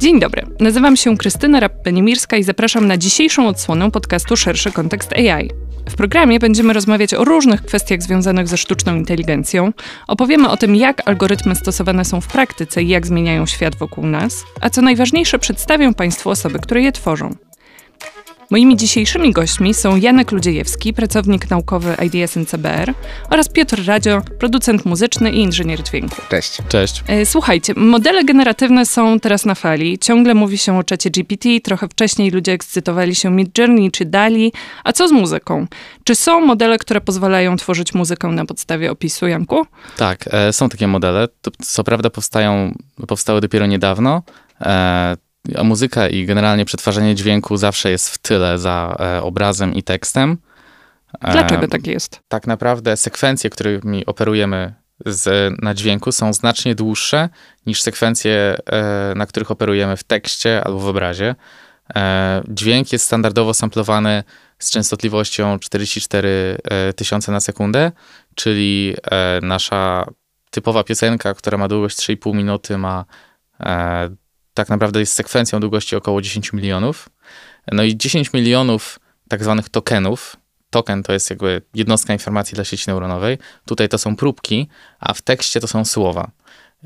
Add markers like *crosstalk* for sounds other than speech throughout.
Dzień dobry, nazywam się Krystyna Rapp-Benimirska i zapraszam na dzisiejszą odsłonę podcastu Szerszy Kontekst AI. W programie będziemy rozmawiać o różnych kwestiach związanych ze sztuczną inteligencją. Opowiemy o tym, jak algorytmy stosowane są w praktyce i jak zmieniają świat wokół nas, a co najważniejsze, przedstawię Państwu osoby, które je tworzą. Moimi dzisiejszymi gośćmi są Janek Ludziejewski, pracownik naukowy IDS NCBR oraz Piotr Radzio, producent muzyczny i inżynier dźwięku. Cześć. Cześć. E, Słuchajcie, modele generatywne są teraz na fali. Ciągle mówi się o czacie GPT, trochę wcześniej ludzie ekscytowali się Midjourney czy Dali. A co z muzyką? Czy są modele, które pozwalają tworzyć muzykę na podstawie opisu, Janku? Tak, e, są takie modele. Co prawda powstają, powstały dopiero niedawno. Muzyka i generalnie przetwarzanie dźwięku zawsze jest w tyle za e, obrazem i tekstem. Dlaczego tak jest? Tak naprawdę sekwencje, którymi operujemy z, na dźwięku są znacznie dłuższe niż sekwencje, e, na których operujemy w tekście albo w obrazie. E, dźwięk jest standardowo samplowany z częstotliwością 44 e, tysiące na sekundę, czyli nasza typowa piosenka, która ma długość 3,5 minuty, ma tak naprawdę jest sekwencją długości około 10 milionów. No i 10 milionów tak zwanych tokenów. Token to jest jakby jednostka informacji dla sieci neuronowej. Tutaj to są próbki, a w tekście to są słowa.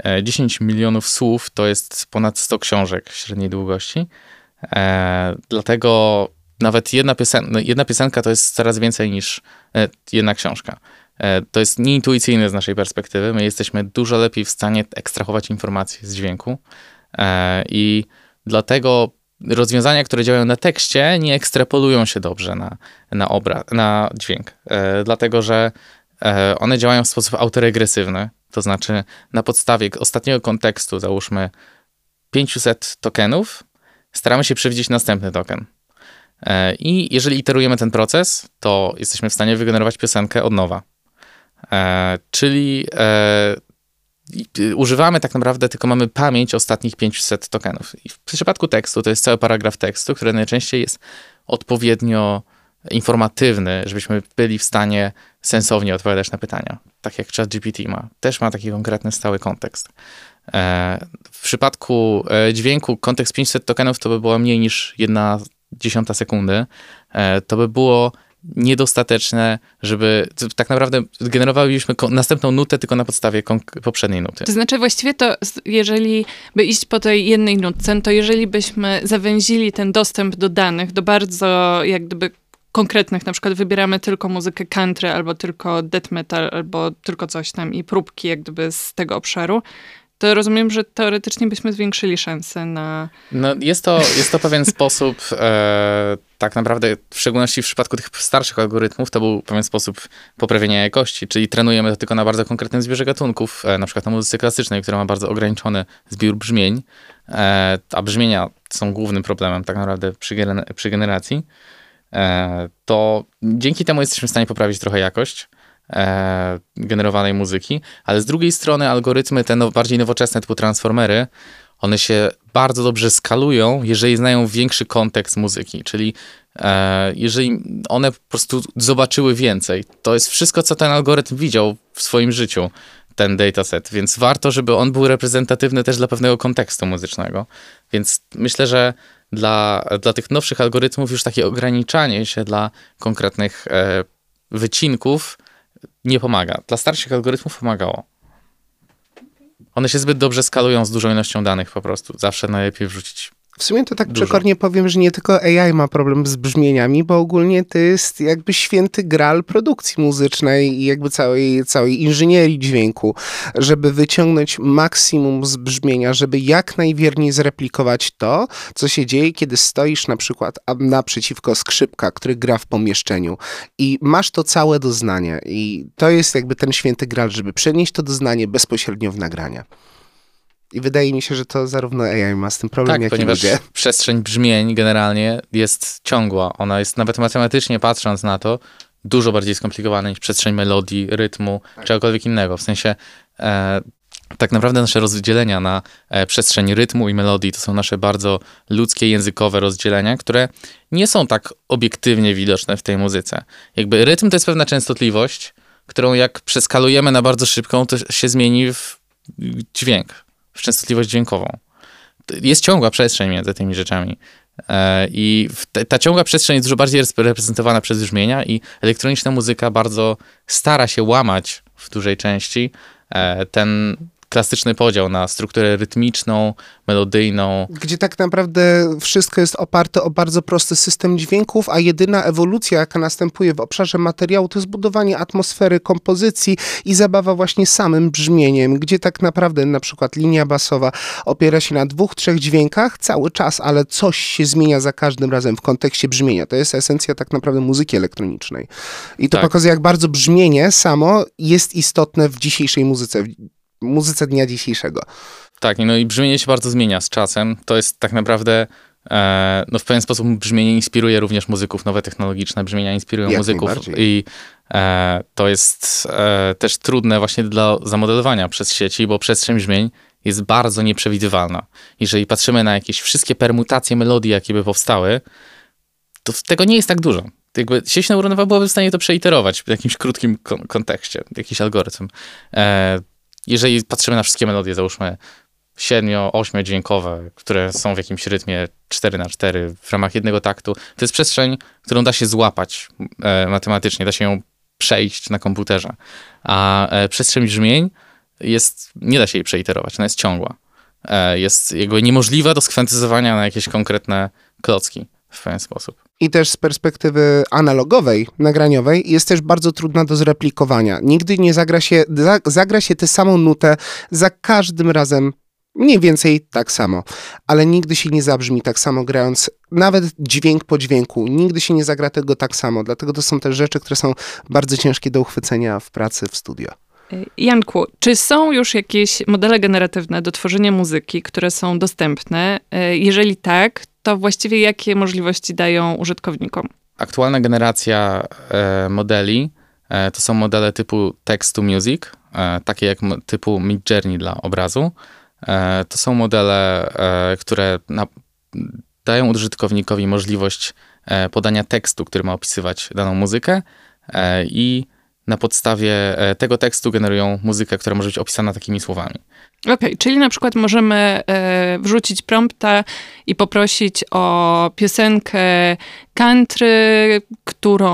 E, 10 milionów słów to jest ponad 100 książek średniej długości. E, dlatego nawet jedna, piosen no jedna piosenka to jest coraz więcej niż e, jedna książka. E, to jest nieintuicyjne z naszej perspektywy. My jesteśmy dużo lepiej w stanie ekstrahować informacje z dźwięku e, i dlatego rozwiązania, które działają na tekście, nie ekstrapolują się dobrze na, na, obra- na dźwięk, e, dlatego że e, one działają w sposób autoregresywny, to znaczy na podstawie ostatniego kontekstu, załóżmy 500 tokenów, staramy się przewidzieć następny token. E, I jeżeli iterujemy ten proces, to jesteśmy w stanie wygenerować piosenkę od nowa. E, czyli e, używamy tak naprawdę, tylko mamy pamięć ostatnich 500 tokenów. I w przypadku tekstu to jest cały paragraf tekstu, który najczęściej jest odpowiednio informatywny, żebyśmy byli w stanie sensownie odpowiadać na pytania. Tak jak ChatGPT ma. Też ma taki konkretny stały kontekst. E, w przypadku e, dźwięku kontekst 500 tokenów to by było mniej niż jedna dziesiąta sekundy. E, to by było niedostateczne, żeby tak naprawdę generowalibyśmy ko- następną nutę tylko na podstawie poprzedniej nuty. To znaczy właściwie to, jeżeli by iść po tej jednej nutce, to jeżeli byśmy zawęzili ten dostęp do danych, do bardzo jak gdyby konkretnych, na przykład wybieramy tylko muzykę country, albo tylko death metal, albo tylko coś tam i próbki jak gdyby z tego obszaru, to rozumiem, że teoretycznie byśmy zwiększyli szanse na... No, jest, to, jest to pewien *laughs* sposób, e, tak naprawdę, w szczególności w przypadku tych starszych algorytmów, to był pewien sposób poprawienia jakości, czyli trenujemy to tylko na bardzo konkretnym zbiorze gatunków, e, na przykład na muzyce klasycznej, która ma bardzo ograniczony zbiór brzmień, e, a brzmienia są głównym problemem tak naprawdę przy, przy generacji, e, to dzięki temu jesteśmy w stanie poprawić trochę jakość generowanej muzyki, ale z drugiej strony algorytmy te no, bardziej nowoczesne typu transformery, one się bardzo dobrze skalują, jeżeli znają większy kontekst muzyki, czyli e, jeżeli one po prostu zobaczyły więcej. To jest wszystko, co ten algorytm widział w swoim życiu, ten dataset, więc warto, żeby on był reprezentatywny też dla pewnego kontekstu muzycznego. Więc myślę, że dla, dla tych nowszych algorytmów już takie ograniczanie się dla konkretnych e, wycinków nie pomaga. Dla starszych algorytmów pomagało. One się zbyt dobrze skalują z dużą ilością danych po prostu. Zawsze najlepiej wrzucić. W sumie to tak Dużo. przekornie powiem, że nie tylko AI ma problem z brzmieniami, bo ogólnie to jest jakby święty gral produkcji muzycznej i jakby całej, całej inżynierii dźwięku, żeby wyciągnąć maksimum z brzmienia, żeby jak najwierniej zreplikować to, co się dzieje, kiedy stoisz na przykład naprzeciwko skrzypka, który gra w pomieszczeniu i masz to całe doznanie i to jest jakby ten święty gral, żeby przenieść to doznanie bezpośrednio w nagrania. I wydaje mi się, że to zarówno AI ma z tym problem, Tak, jak i ponieważ ludzie. przestrzeń brzmień generalnie jest ciągła. Ona jest nawet matematycznie patrząc na to dużo bardziej skomplikowana niż przestrzeń melodii, rytmu, czegokolwiek innego. W sensie e, tak naprawdę nasze rozdzielenia na e, przestrzeń rytmu i melodii to są nasze bardzo ludzkie, językowe rozdzielenia, które nie są tak obiektywnie widoczne w tej muzyce. Jakby rytm to jest pewna częstotliwość, którą jak przeskalujemy na bardzo szybką, to się zmieni w dźwięk, w częstotliwość dźwiękową. jest ciągła przestrzeń między tymi rzeczami. E, I ta ciągła przestrzeń jest dużo bardziej reprezentowana przez brzmienia i elektroniczna muzyka bardzo stara się łamać w dużej części e, ten klasyczny podział na strukturę rytmiczną, melodyjną. Gdzie tak naprawdę wszystko jest oparte o bardzo prosty system dźwięków, a jedyna ewolucja, jaka następuje w obszarze materiału, to jest budowanie atmosfery, kompozycji i zabawa właśnie samym brzmieniem, gdzie tak naprawdę na przykład linia basowa opiera się na dwóch, trzech dźwiękach cały czas, ale coś się zmienia za każdym razem w kontekście brzmienia. To jest esencja tak naprawdę muzyki elektronicznej. I to tak. pokazuje, jak bardzo brzmienie samo jest istotne w dzisiejszej muzyce, muzyce dnia dzisiejszego. Tak, no i brzmienie się bardzo zmienia z czasem. To jest tak naprawdę e, no w pewien sposób brzmienie inspiruje również muzyków, nowe technologiczne brzmienia inspirują Jak muzyków i e, to jest e, też trudne właśnie do zamodelowania przez sieci, bo przestrzeń brzmień jest bardzo nieprzewidywalna. Jeżeli patrzymy na jakieś wszystkie permutacje melodii, jakie by powstały, to tego nie jest tak dużo. Jakby sieć neuronowa byłaby w stanie to przeiterować w jakimś krótkim kon kontekście, jakiś algorytm. E, jeżeli patrzymy na wszystkie melodie, załóżmy 7-8 dźwiękowe, które są w jakimś rytmie 4 na 4 w ramach jednego taktu, to jest przestrzeń, którą da się złapać e, matematycznie, da się ją przejść na komputerze. A e, przestrzeń brzmień jest, nie da się jej przeiterować, ona jest ciągła. E, jest jakby niemożliwa do skwantyzowania na jakieś konkretne klocki w pewien sposób i też z perspektywy analogowej, nagraniowej, jest też bardzo trudna do zreplikowania. Nigdy nie zagra się, zagra się tę samą nutę za każdym razem mniej więcej tak samo, ale nigdy się nie zabrzmi tak samo grając, nawet dźwięk po dźwięku, nigdy się nie zagra tego tak samo, dlatego to są też rzeczy, które są bardzo ciężkie do uchwycenia w pracy w studio. Janku, czy są już jakieś modele generatywne do tworzenia muzyki, które są dostępne? E, jeżeli tak, to właściwie jakie możliwości dają użytkownikom? Aktualna generacja e, modeli e, to są modele typu text to music, e, takie jak typu Midjourney dla obrazu. E, to są modele, e, które na, dają użytkownikowi możliwość e, podania tekstu, który ma opisywać daną muzykę i na podstawie tego tekstu generują muzykę, która może być opisana takimi słowami. Okej, okay, czyli na przykład możemy e, wrzucić prompta i poprosić o piosenkę country, którą,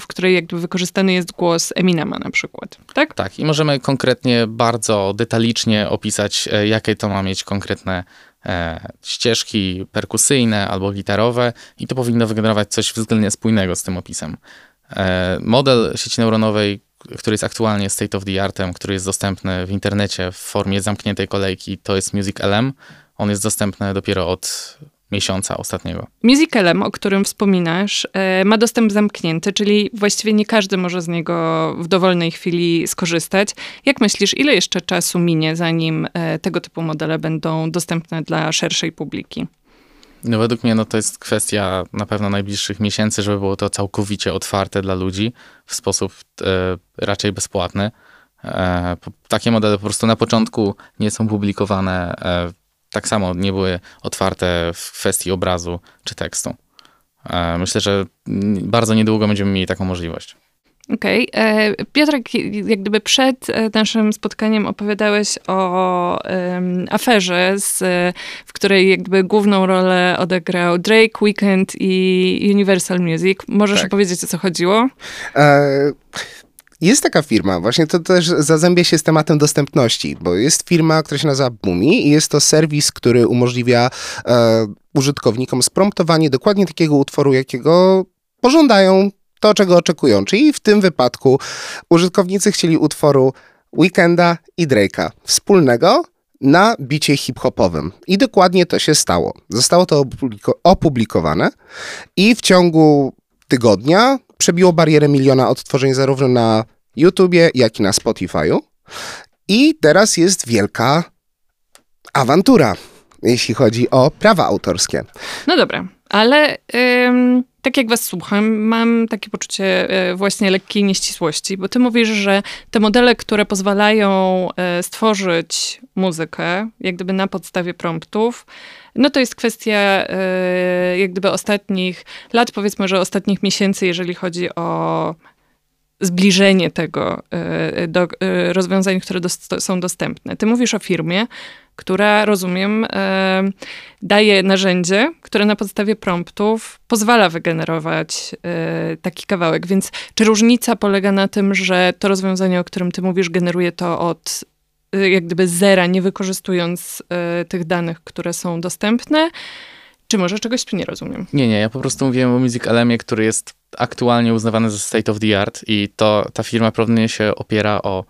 w której jakby wykorzystany jest głos Eminema na przykład, tak? Tak, i możemy konkretnie, bardzo detalicznie opisać, e, jakie to ma mieć konkretne e, ścieżki perkusyjne albo gitarowe i to powinno wygenerować coś względnie spójnego z tym opisem. E, model sieci neuronowej który jest aktualnie state of the artem, który jest dostępny w internecie w formie zamkniętej kolejki, to jest Music LM. On jest dostępny dopiero od miesiąca ostatniego. Music LM, o którym wspominasz, e, ma dostęp zamknięty, czyli właściwie nie każdy może z niego w dowolnej chwili skorzystać. Jak myślisz, ile jeszcze czasu minie, zanim e, tego typu modele będą dostępne dla szerszej publiki? No według mnie no, to jest kwestia na pewno najbliższych miesięcy, żeby było to całkowicie otwarte dla ludzi w sposób e, raczej bezpłatny. E, takie modele po prostu na początku nie są publikowane. E, tak samo nie były otwarte w kwestii obrazu czy tekstu. E, myślę, że bardzo niedługo będziemy mieli taką możliwość. Okej. Okay. E, Piotrek, jak gdyby przed e, naszym spotkaniem opowiadałeś o um, aferze, z, w której jakby główną rolę odegrał Drake, Weekend i Universal Music. Możesz tak. opowiedzieć, o co chodziło? E jest taka firma, właśnie to też zazębia się z tematem dostępności, bo jest firma, która się nazywa Bumi i jest to serwis, który umożliwia e, użytkownikom spromptowanie dokładnie takiego utworu, jakiego pożądają to, czego oczekują. Czyli w tym wypadku użytkownicy chcieli utworu Weekenda i Drake'a wspólnego na bicie hip-hopowym. I dokładnie to się stało. Zostało to opublikowane i w ciągu tygodnia przebiło barierę miliona odtworzeń zarówno na YouTubie, jak i na Spotify'u. I teraz jest wielka awantura, jeśli chodzi o prawa autorskie. No dobra, ale ym, tak jak was słucham, mam takie poczucie y, właśnie lekkiej nieścisłości, bo ty mówisz, że te modele, które pozwalają y, stworzyć muzykę, jak gdyby na podstawie promptów, no to jest kwestia y, jak gdyby ostatnich lat, powiedzmy, że ostatnich miesięcy, jeżeli chodzi o zbliżenie tego e, do e, rozwiązań, które są dostępne. Ty mówisz o firmie, która, rozumiem, e, daje narzędzie, które na podstawie promptów pozwala wygenerować taki kawałek. Więc czy różnica polega na tym, że to rozwiązanie, o którym ty mówisz, generuje to od jak gdyby zera, nie wykorzystując tych danych, które są dostępne? Czy może czegoś tu nie rozumiem? Nie, nie, ja po prostu mówiłem o Music Elemie, który jest aktualnie uznawany za state of the art i to ta firma prawdopodobnie się opiera o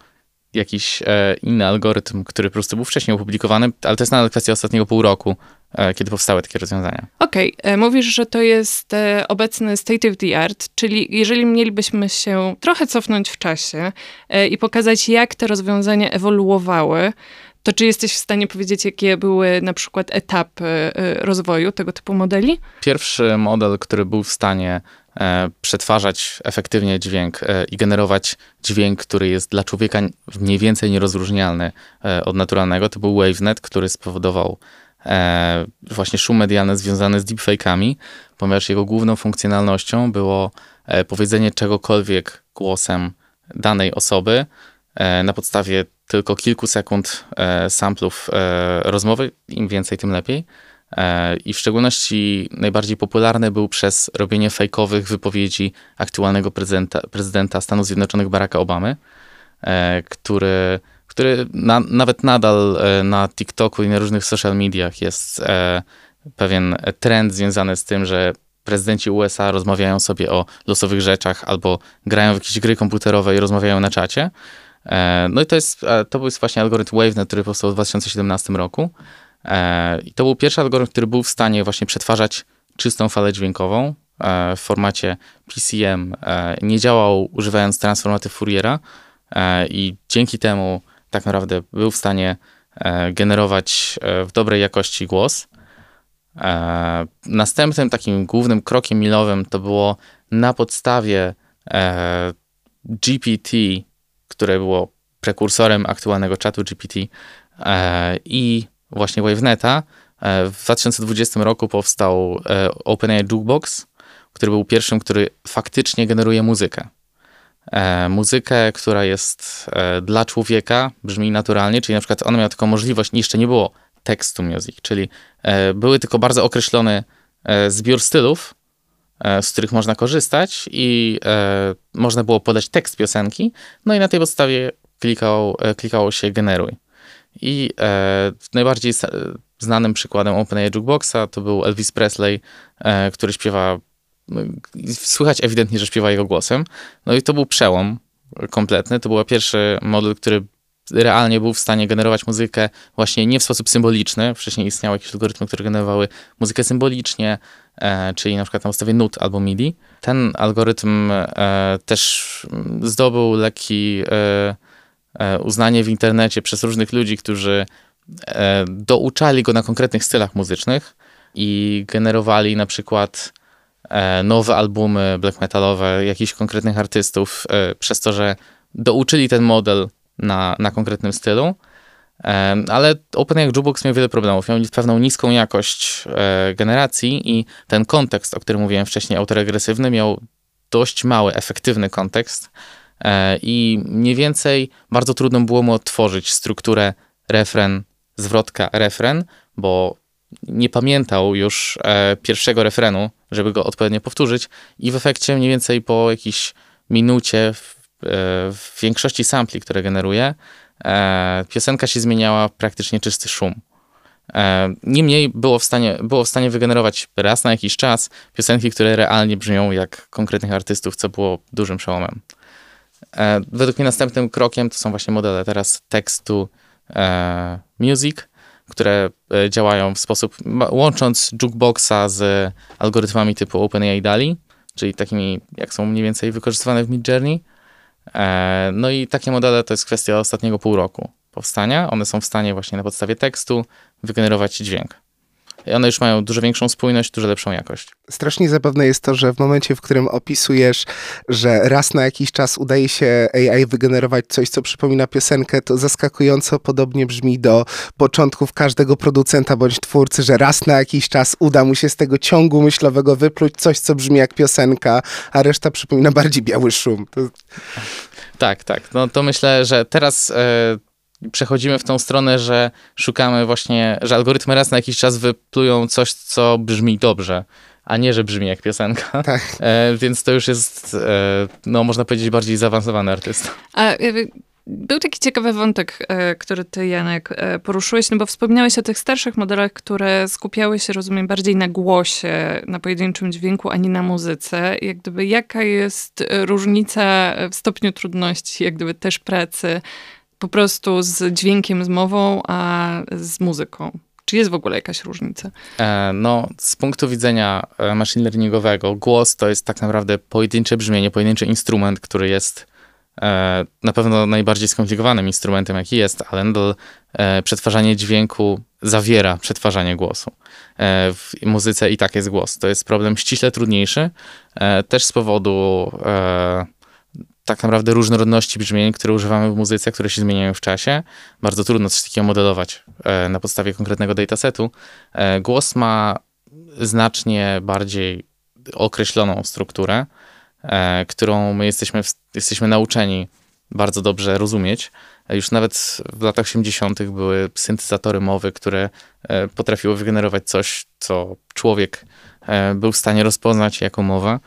jakiś e, inny algorytm, który po prostu był wcześniej opublikowany, ale to jest nadal kwestia ostatniego pół roku, e, kiedy powstały takie rozwiązania. Okej, okay. E, mówisz, że to jest e, obecny state of the art, czyli jeżeli mielibyśmy się trochę cofnąć w czasie e, i pokazać, jak te rozwiązania ewoluowały, to czy jesteś w stanie powiedzieć, jakie były na przykład etapy e, rozwoju tego typu modeli? Pierwszy model, który był w stanie e, przetwarzać efektywnie dźwięk e, i generować dźwięk, który jest dla człowieka mniej więcej nierozróżnialny od naturalnego, to był WaveNet, który spowodował właśnie szum medialny związany z deepfake'ami, ponieważ jego główną funkcjonalnością było powiedzenie czegokolwiek głosem danej osoby na podstawie tylko kilku sekund e, samplów e, rozmowy, im więcej, tym lepiej. E, I w szczególności najbardziej popularny był przez robienie fejkowych wypowiedzi aktualnego prezydenta, prezydenta Stanów Zjednoczonych Baracka Obamy, który, który na, nawet nadal na TikToku i na różnych social mediach jest pewien trend związany z tym, że prezydenci USA rozmawiają sobie o losowych rzeczach albo grają w jakieś gry komputerowe i rozmawiają na czacie. E, no i to jest, e, to był właśnie algorytm WaveNet, który powstał w 2017 roku. E, I to był pierwszy algorytm, który był w stanie właśnie przetwarzać czystą falę dźwiękową w formacie PCM. Nie działał używając transformaty Fouriera i dzięki temu tak naprawdę był w stanie generować w dobrej jakości głos. Następnym takim głównym krokiem milowym to było na podstawie GPT które było prekursorem aktualnego czatu GPT e, i właśnie WaveNeta. E, w 2020 roku powstał e, OpenAI Jukebox, który był pierwszym, który faktycznie generuje muzykę. muzykę, która jest dla człowieka, brzmi naturalnie, czyli na przykład ona miała tylko możliwość, jeszcze nie było text to music, czyli były tylko bardzo określony zbiór stylów, E, z których można korzystać i e, można było podać tekst piosenki, no i na tej podstawie klikał, e, klikało się generuj. I e, najbardziej znanym przykładem OpenAI Jukeboxa to był Elvis Presley, e, który śpiewa, no, słychać ewidentnie, że śpiewa jego głosem. No i to był przełom kompletny. To był pierwszy model, który realnie był w stanie generować muzykę właśnie nie w sposób symboliczny. Wcześniej istniały jakieś algorytmy, które generowały muzykę symbolicznie, e, czyli na przykład na podstawie nut albo MIDI. Ten algorytm e, też zdobył lekki e, e uznanie w internecie przez różnych ludzi, którzy e, douczali go na konkretnych stylach muzycznych i generowali na przykład e, nowe albumy black metalowe jakichś konkretnych artystów przez to, że douczyli ten model na, na konkretnym stylu. Ale OpenAI Jukebox miał wiele problemów. Miał pewną niską jakość e, generacji i ten kontekst, o którym mówiłem wcześniej, autoregresywny, miał dość mały, efektywny kontekst e, i mniej więcej bardzo trudno było mu odtworzyć strukturę refren, zwrotka, refren, bo nie pamiętał już e, pierwszego refrenu, żeby go odpowiednio powtórzyć i w efekcie mniej więcej po jakiejś minucie w większości sampli, które generuje, e, piosenka się zmieniała praktycznie czysty szum. E, niemniej było w, stanie, było w stanie wygenerować raz na jakiś czas piosenki, które realnie brzmią jak konkretnych artystów, co było dużym przełomem. E, według mnie następnym krokiem to są właśnie modele teraz tekstu music, które działają w sposób, łącząc jukeboxa z algorytmami typu OpenAI DALI, czyli takimi, jak są mniej więcej wykorzystywane w Midjourney, no i takie modele to jest kwestia ostatniego pół roku powstania. One są w stanie właśnie na podstawie tekstu wygenerować dźwięk. I one już mają dużo większą spójność, dużo lepszą jakość. Strasznie zabawne jest to, że w momencie, w którym opisujesz, że raz na jakiś czas udaje się AI wygenerować coś, co przypomina piosenkę, to zaskakująco podobnie brzmi do początków każdego producenta bądź twórcy, że raz na jakiś czas uda mu się z tego ciągu myślowego wypluć coś, co brzmi jak piosenka, a reszta przypomina bardziej biały szum. To... Tak, tak. No to myślę, że teraz e, przechodzimy w tą stronę, że szukamy właśnie, że algorytmy raz na jakiś czas wyplują coś, co brzmi dobrze, a nie, że brzmi jak piosenka. *laughs* Tak. E, więc to już jest, e, no można powiedzieć, bardziej zaawansowany artysta. A był taki ciekawy wątek, e, który ty, Janek, e, poruszyłeś, no bo wspomniałeś o tych starszych modelach, które skupiały się, rozumiem, bardziej na głosie, na pojedynczym dźwięku, a nie na muzyce. Jak gdyby, jaka jest różnica w stopniu trudności, jak gdyby też pracy po prostu z dźwiękiem, z mową, a z muzyką? Czy jest w ogóle jakaś różnica? E, no, z punktu widzenia machine learningowego, głos to jest tak naprawdę pojedyncze brzmienie, pojedynczy instrument, który jest E, na pewno najbardziej skomplikowanym instrumentem, jaki jest, ale e, przetwarzanie dźwięku zawiera przetwarzanie głosu. E, w muzyce i tak jest głos. To jest problem ściśle trudniejszy, też z powodu tak naprawdę różnorodności brzmień, które używamy w muzyce, które się zmieniają w czasie. Bardzo trudno coś takiego modelować na podstawie konkretnego datasetu. Głos ma znacznie bardziej określoną strukturę, E, którą my jesteśmy, jesteśmy nauczeni bardzo dobrze rozumieć. E, już nawet w latach 80. były syntezatory mowy, które e, potrafiły wygenerować coś, co człowiek był w stanie rozpoznać jako mowa.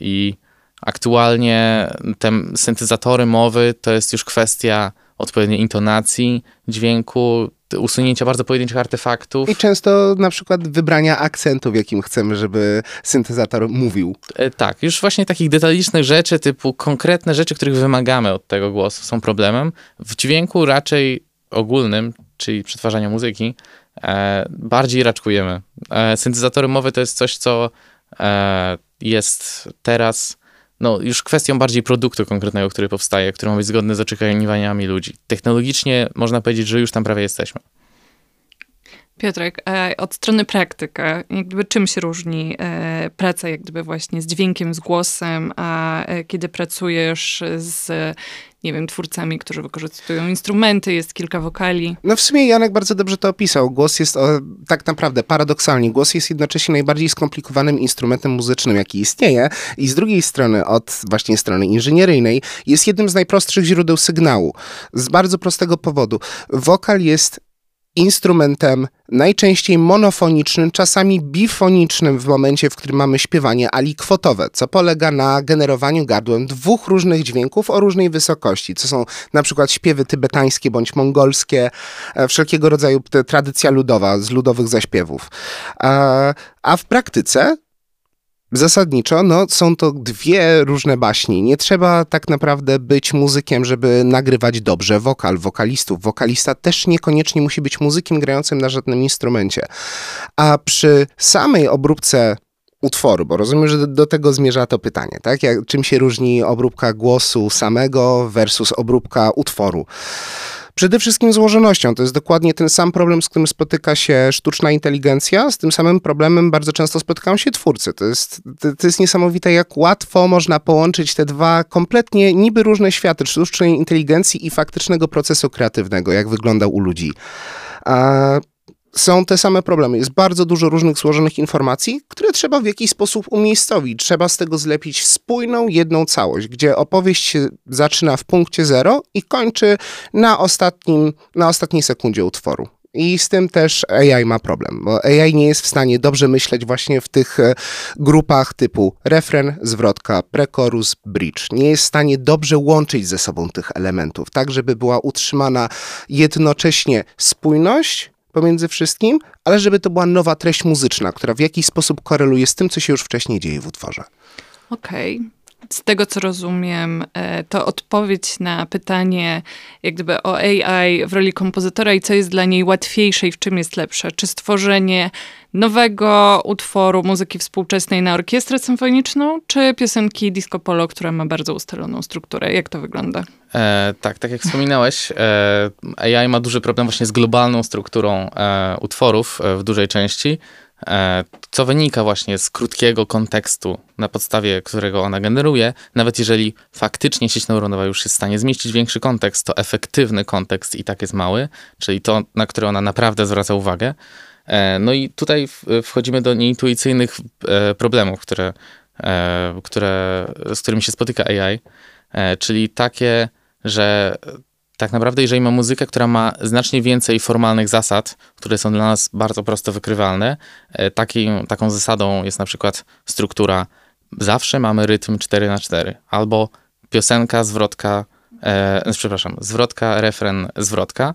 I aktualnie te syntezatory mowy to jest już kwestia odpowiedniej intonacji dźwięku, usunięcia bardzo pojedynczych artefaktów. I często na przykład wybrania akcentu, w jakim chcemy, żeby syntezator mówił. E, tak, już właśnie takich detalicznych rzeczy, typu konkretne rzeczy, których wymagamy od tego głosu, są problemem. W dźwięku raczej ogólnym, czyli przetwarzania muzyki, e, bardziej raczkujemy. E, syntezatory mowy to jest coś, co e, jest teraz no, już kwestią bardziej produktu konkretnego, który powstaje, który ma być zgodny z oczekiwaniami ludzi. Technologicznie można powiedzieć, że już tam prawie jesteśmy. Piotrek, e, od strony praktyka, jakby czym się różni e, praca jak gdyby właśnie z dźwiękiem, z głosem, a e, kiedy pracujesz z nie wiem, twórcami, którzy wykorzystują instrumenty, jest kilka wokali. No w sumie Janek bardzo dobrze to opisał. Głos jest o, tak naprawdę paradoksalnie, głos jest jednocześnie najbardziej skomplikowanym instrumentem muzycznym, jaki istnieje i z drugiej strony, od właśnie strony inżynieryjnej, jest jednym z najprostszych źródeł sygnału. Z bardzo prostego powodu. Wokal jest instrumentem najczęściej monofonicznym, czasami bifonicznym w momencie, w którym mamy śpiewanie alikwotowe, co polega na generowaniu gardłem dwóch różnych dźwięków o różnej wysokości, co są na przykład śpiewy tybetańskie bądź mongolskie, e, wszelkiego rodzaju tradycja ludowa z ludowych zaśpiewów. A, a w praktyce Zasadniczo, no, są to dwie różne baśni. Nie trzeba tak naprawdę być muzykiem, żeby nagrywać dobrze wokal, wokalistów. Wokalista też niekoniecznie musi być muzykiem grającym na żadnym instrumencie. A przy samej obróbce utworu, bo rozumiem, że do, do, tego zmierza to pytanie, tak? Jak, czym się różni obróbka głosu samego versus obróbka utworu? Przede wszystkim złożonością. To jest dokładnie ten sam problem, z którym spotyka się sztuczna inteligencja. Z tym samym problemem bardzo często spotykają się twórcy. To jest, to, to jest niesamowite, jak łatwo można połączyć te dwa kompletnie niby różne światy sztucznej inteligencji i faktycznego procesu kreatywnego, jak wyglądał u ludzi. A są te same problemy. Jest bardzo dużo różnych złożonych informacji, które trzeba w jakiś sposób umiejscowić. Trzeba z tego zlepić spójną, jedną całość, gdzie opowieść się zaczyna w punkcie zero i kończy na, ostatnim, na ostatniej sekundzie utworu. I z tym też AI ma problem, bo AI nie jest w stanie dobrze myśleć właśnie w tych e, grupach typu refren, zwrotka, prekorus, bridge. Nie jest w stanie dobrze łączyć ze sobą tych elementów, tak żeby była utrzymana jednocześnie spójność pomiędzy wszystkim, ale żeby to była nowa treść muzyczna, która w jakiś sposób koreluje z tym, co się już wcześniej dzieje w utworze. Okej. Okay. Z tego co rozumiem, e, to odpowiedź na pytanie, jak gdyby o AI w roli kompozytora i co jest dla niej łatwiejsze i w czym jest lepsze. Czy stworzenie nowego utworu muzyki współczesnej na orkiestrę symfoniczną, czy piosenki disco polo, która ma bardzo ustaloną strukturę? Jak to wygląda? E, tak, tak jak wspominałeś, e, AI ma duży problem właśnie z globalną strukturą e, utworów e, w dużej części. E, co wynika właśnie z krótkiego kontekstu, na podstawie którego ona generuje, nawet jeżeli faktycznie sieć neuronowa już jest w stanie zmieścić większy kontekst, to efektywny kontekst i tak jest mały, czyli to, na które ona naprawdę zwraca uwagę. E, no i tutaj wchodzimy do nieintuicyjnych e, problemów, które, które, z którymi się spotyka AI, czyli takie, że tak naprawdę, jeżeli ma muzykę, która ma znacznie więcej formalnych zasad, które są dla nas bardzo prosto wykrywalne, e, taki, taką zasadą jest na przykład struktura zawsze mamy rytm 4 na 4 albo piosenka, zwrotka, e, przepraszam, zwrotka, refren, zwrotka.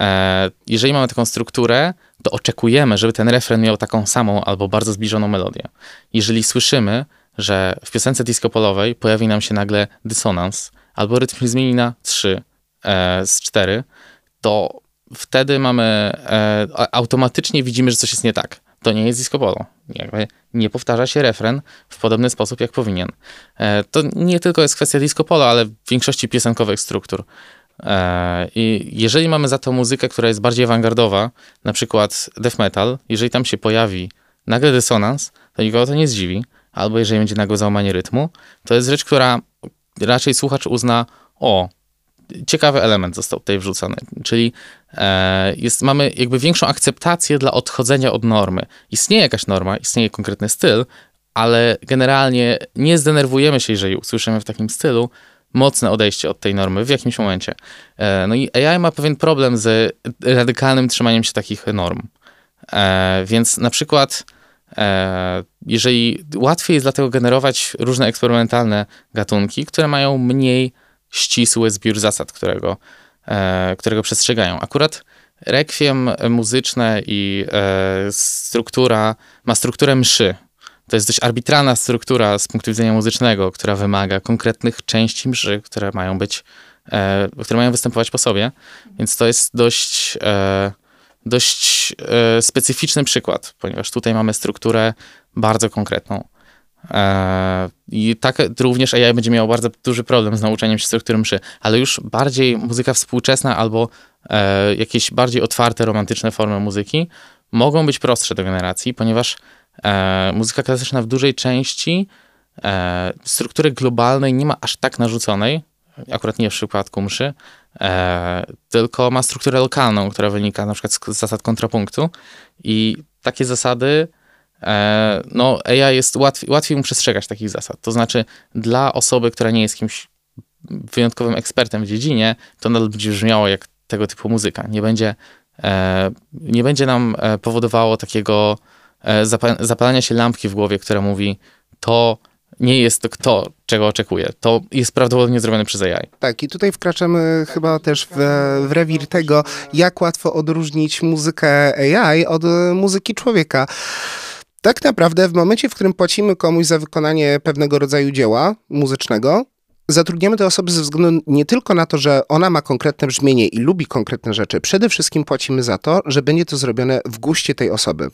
E, jeżeli mamy taką strukturę, to oczekujemy, żeby ten refren miał taką samą albo bardzo zbliżoną melodię. Jeżeli słyszymy, że w piosence disco polowej pojawi nam się nagle dysonans, albo rytm się zmieni na 3, E, z 4, to wtedy mamy, e, automatycznie widzimy, że coś jest nie tak. To nie jest disco polo. Jakby nie powtarza się refren w podobny sposób, jak powinien. E, to nie tylko jest kwestia disco polo, ale w większości piosenkowych struktur. I jeżeli mamy za to muzykę, która jest bardziej awangardowa, na przykład death metal, jeżeli tam się pojawi nagle dysonans, to nikogo to nie zdziwi. Albo jeżeli będzie nagłe załamanie rytmu, to jest rzecz, która raczej słuchacz uzna, o, ciekawy element został tutaj wrzucony, czyli e, jest, mamy jakby większą akceptację dla odchodzenia od normy. Istnieje jakaś norma, istnieje konkretny styl, ale generalnie nie zdenerwujemy się, jeżeli usłyszymy w takim stylu mocne odejście od tej normy w jakimś momencie. E, no i AI ma pewien problem z radykalnym trzymaniem się takich norm. E, więc na przykład jeżeli łatwiej jest dlatego generować różne eksperymentalne gatunki, które mają mniej ścisły zbiór zasad, którego, e, którego przestrzegają. Akurat rekwiem muzyczne i e, struktura ma strukturę mszy. To jest dość arbitralna struktura z punktu widzenia muzycznego, która wymaga konkretnych części mszy, które mają być, e, które mają występować po sobie. Więc to jest dość, dość specyficzny przykład, ponieważ tutaj mamy strukturę bardzo konkretną. E, I tak również AI będzie miał bardzo duży problem z nauczeniem się struktury mszy, ale już bardziej muzyka współczesna albo e, jakieś bardziej otwarte, romantyczne formy muzyki mogą być prostsze do generacji, ponieważ e, muzyka klasyczna w dużej części struktury globalnej nie ma aż tak narzuconej, akurat nie w przypadku mszy, tylko ma strukturę lokalną, która wynika na przykład z zasad kontrapunktu i takie zasady E, no AI jest łatwiej, łatwiej mu przestrzegać takich zasad. To znaczy dla osoby, która nie jest kimś wyjątkowym ekspertem w dziedzinie, to nadal będzie brzmiało jak tego typu muzyka. Nie będzie, e, nie będzie nam e, powodowało takiego zapalania się lampki w głowie, która mówi to nie jest to, to, czego oczekuję. To jest prawdopodobnie zrobione przez AI. Tak, i tutaj wkraczamy chyba też w, w rewir tego, jak łatwo odróżnić muzykę AI od muzyki człowieka tak naprawdę w momencie, w którym płacimy komuś za wykonanie pewnego rodzaju dzieła muzycznego, zatrudniamy te osoby ze względu nie tylko na to, że ona ma konkretne brzmienie i lubi konkretne rzeczy, przede wszystkim płacimy za to, że będzie to zrobione w guście tej osoby.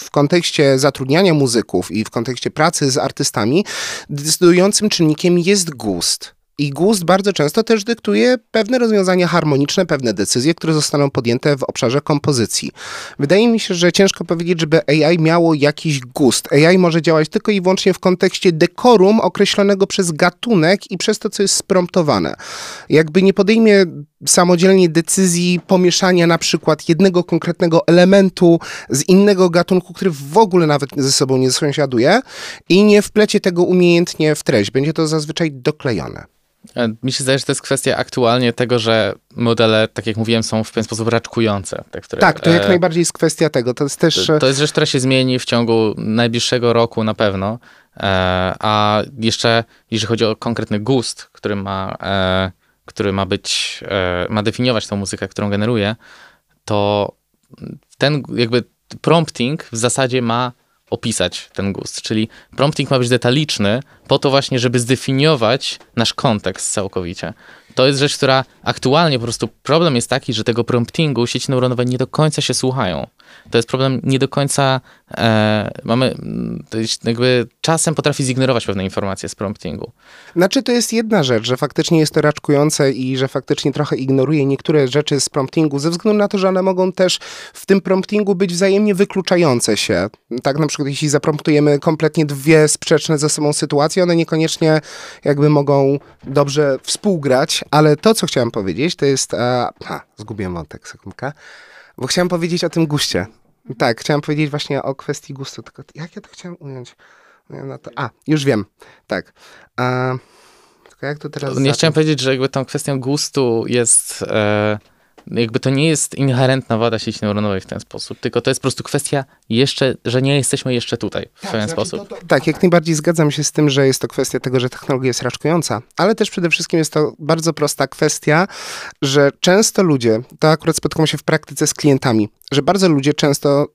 W kontekście zatrudniania muzyków i w kontekście pracy z artystami, decydującym czynnikiem jest gust. I gust bardzo często też dyktuje pewne rozwiązania harmoniczne, pewne decyzje, które zostaną podjęte w obszarze kompozycji. Wydaje mi się, że ciężko powiedzieć, żeby AI miało jakiś gust. AI może działać tylko i wyłącznie w kontekście dekorum określonego przez gatunek i przez to, co jest spromptowane. Jakby nie podejmie samodzielnie decyzji pomieszania na przykład jednego konkretnego elementu z innego gatunku, który w ogóle nawet ze sobą nie sąsiaduje i nie wplecie tego umiejętnie w treść. Będzie to zazwyczaj doklejone. E, mi się zdaje, że to jest kwestia aktualnie tego, że modele, tak jak mówiłem, są w pewien sposób raczkujące. Te, które, tak, to jak e, najbardziej jest kwestia tego. To jest też... To, to jest rzecz, która się zmieni w ciągu najbliższego roku na pewno. E, a jeszcze, jeżeli chodzi o konkretny gust, który ma, który ma być, ma definiować tą muzykę, którą generuje, to ten jakby prompting w zasadzie ma opisać ten gust. Czyli prompting ma być detaliczny po to właśnie, żeby zdefiniować nasz kontekst całkowicie. To jest rzecz, która aktualnie po prostu problem jest taki, że tego promptingu sieci neuronowe nie do końca się słuchają. To jest problem nie do końca e, mamy, jakby czasem potrafi zignorować pewne informacje z promptingu. Znaczy to jest jedna rzecz, że faktycznie jest to raczkujące i że faktycznie trochę ignoruje niektóre rzeczy z promptingu ze względu na to, że one mogą też w tym promptingu być wzajemnie wykluczające się. Tak na przykład jeśli zapromptujemy kompletnie dwie sprzeczne ze sobą sytuacje, one niekoniecznie jakby mogą dobrze współgrać, ale to co chciałem powiedzieć to jest, a, a zgubiłem wątek, sekundkę. Bo chciałem powiedzieć o tym guście. Tak, chciałem powiedzieć właśnie o kwestii gustu, tylko jak ja to chciałem ująć? No to, a, już wiem. Tak. A, tylko jak to teraz... Nie zacząć? chciałem powiedzieć, że jakby tą kwestią gustu jest... E jakby to nie jest inherentna wada sieci neuronowej w ten sposób, tylko to jest po prostu kwestia jeszcze, że nie jesteśmy jeszcze tutaj w tak, pewien znaczy sposób. To, to, tak, jak najbardziej zgadzam się z tym, że jest to kwestia tego, że technologia jest raczkująca, ale też przede wszystkim jest to bardzo prosta kwestia, że często ludzie, to akurat spotykam się w praktyce z klientami, że bardzo ludzie często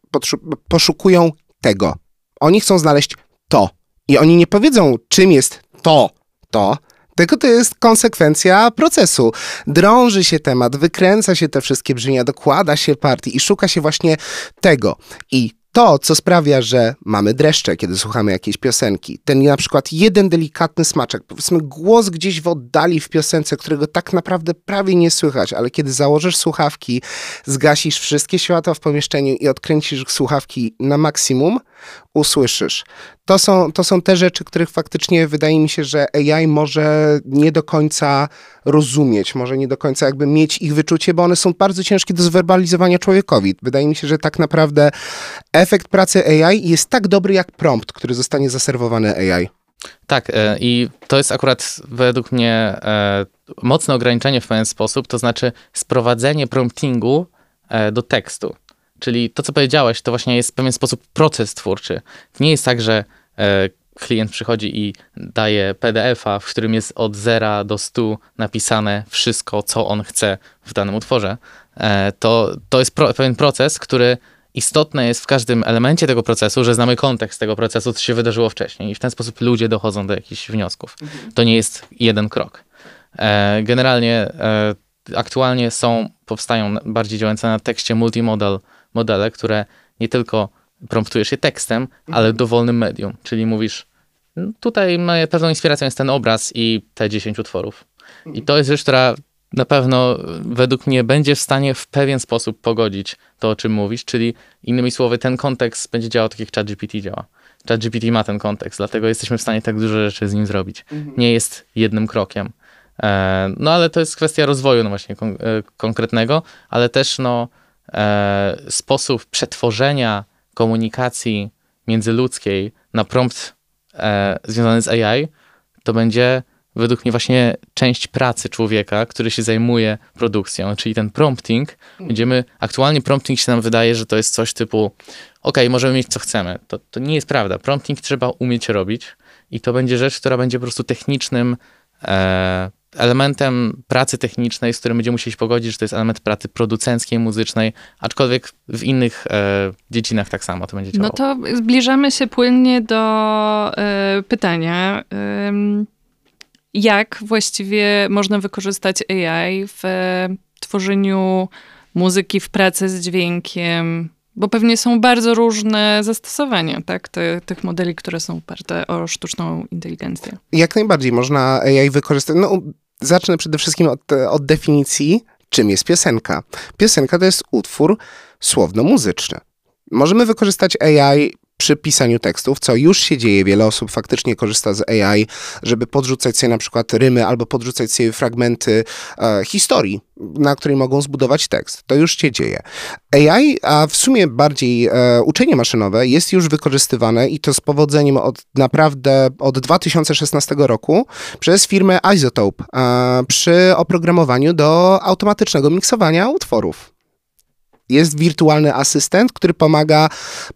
poszukują tego. Oni chcą znaleźć to. I oni nie powiedzą, czym jest to, to, tylko to jest konsekwencja procesu. Drąży się temat, wykręca się te wszystkie brzmienia, dokłada się partii i szuka się właśnie tego. I to, co sprawia, że mamy dreszcze, kiedy słuchamy jakiejś piosenki. Ten na przykład jeden delikatny smaczek, powiedzmy głos gdzieś w oddali w piosence, którego tak naprawdę prawie nie słychać, ale kiedy założysz słuchawki, zgasisz wszystkie światła w pomieszczeniu i odkręcisz słuchawki na maksimum, usłyszysz. To są, to są te rzeczy, których faktycznie wydaje mi się, że AI może nie do końca rozumieć, może nie do końca jakby mieć ich wyczucie, bo one są bardzo ciężkie do zwerbalizowania człowiekowi. Wydaje mi się, że tak naprawdę efekt pracy AI jest tak dobry jak prompt, który zostanie zaserwowany AI. Tak, e, i to jest akurat według mnie e, mocne ograniczenie w pewien sposób, to znaczy sprowadzenie promptingu e, do tekstu. Czyli to, co powiedziałeś, to właśnie jest w pewien sposób proces twórczy. Nie jest tak, że e, klient przychodzi i daje PDF-a, w którym jest od 0 do 100 napisane wszystko, co on chce w danym utworze. E, to, to jest pro, pewien proces, który istotne jest w każdym elemencie tego procesu, że znamy kontekst tego procesu, co się wydarzyło wcześniej i w ten sposób ludzie dochodzą do jakichś wniosków. To nie jest jeden krok. E, generalnie aktualnie są, powstają bardziej działające na tekście multimodal modele, które nie tylko promptujesz je tekstem, mhm. ale dowolnym medium, czyli mówisz, no, tutaj pewną inspiracją jest ten obraz i te 10 utworów. I mhm. to jest rzecz, która na pewno według mnie będzie w stanie w pewien sposób pogodzić to, o czym mówisz, czyli innymi słowy, ten kontekst będzie działał tak, jak ChatGPT działa. ChatGPT ma ten kontekst, dlatego jesteśmy w stanie tak dużo rzeczy z nim zrobić. Mhm. Nie jest jednym krokiem. E, no ale to jest kwestia rozwoju no właśnie kon e, konkretnego, ale też no sposób przetworzenia komunikacji międzyludzkiej na prompt e, związany z AI, to będzie według mnie właśnie część pracy człowieka, który się zajmuje produkcją, czyli ten prompting. Będziemy, aktualnie prompting się nam wydaje, że to jest coś typu, ok, możemy mieć co chcemy. To, to nie jest prawda. Prompting trzeba umieć robić i to będzie rzecz, która będzie po prostu technicznym e, elementem pracy technicznej, z którym będziemy musieli się pogodzić, że to jest element pracy producenckiej, muzycznej, aczkolwiek w innych e, dziedzinach tak samo to będzie działało. No to zbliżamy się płynnie do e, pytania. E, jak właściwie można wykorzystać AI w tworzeniu muzyki, w pracy z dźwiękiem, bo pewnie są bardzo różne zastosowania, tak, Te, tych modeli, które są oparte o sztuczną inteligencję. Jak najbardziej można AI wykorzystać. No, zacznę przede wszystkim od, od definicji, czym jest piosenka. Piosenka to jest utwór słowno-muzyczny. Możemy wykorzystać AI przy pisaniu tekstów, co już się dzieje. Wiele osób faktycznie korzysta z AI, żeby podrzucać sobie na przykład rymy albo podrzucać sobie fragmenty e, historii, na której mogą zbudować tekst. To już się dzieje. AI, a w sumie bardziej e, uczenie maszynowe jest już wykorzystywane i to z powodzeniem od naprawdę od 2016 roku przez firmę Isotope e, przy oprogramowaniu do automatycznego miksowania utworów. Jest wirtualny asystent, który pomaga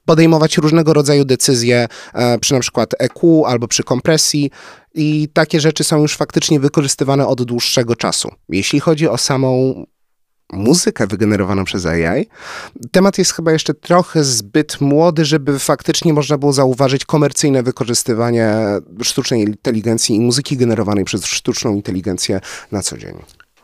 podejmować różnego rodzaju decyzje e, przy na przykład EQ albo przy kompresji i takie rzeczy są już faktycznie wykorzystywane od dłuższego czasu. Jeśli chodzi o samą muzykę wygenerowaną przez AI. Temat jest chyba jeszcze trochę zbyt młody, żeby faktycznie można było zauważyć komercyjne wykorzystywanie sztucznej inteligencji i muzyki generowanej przez sztuczną inteligencję na co dzień.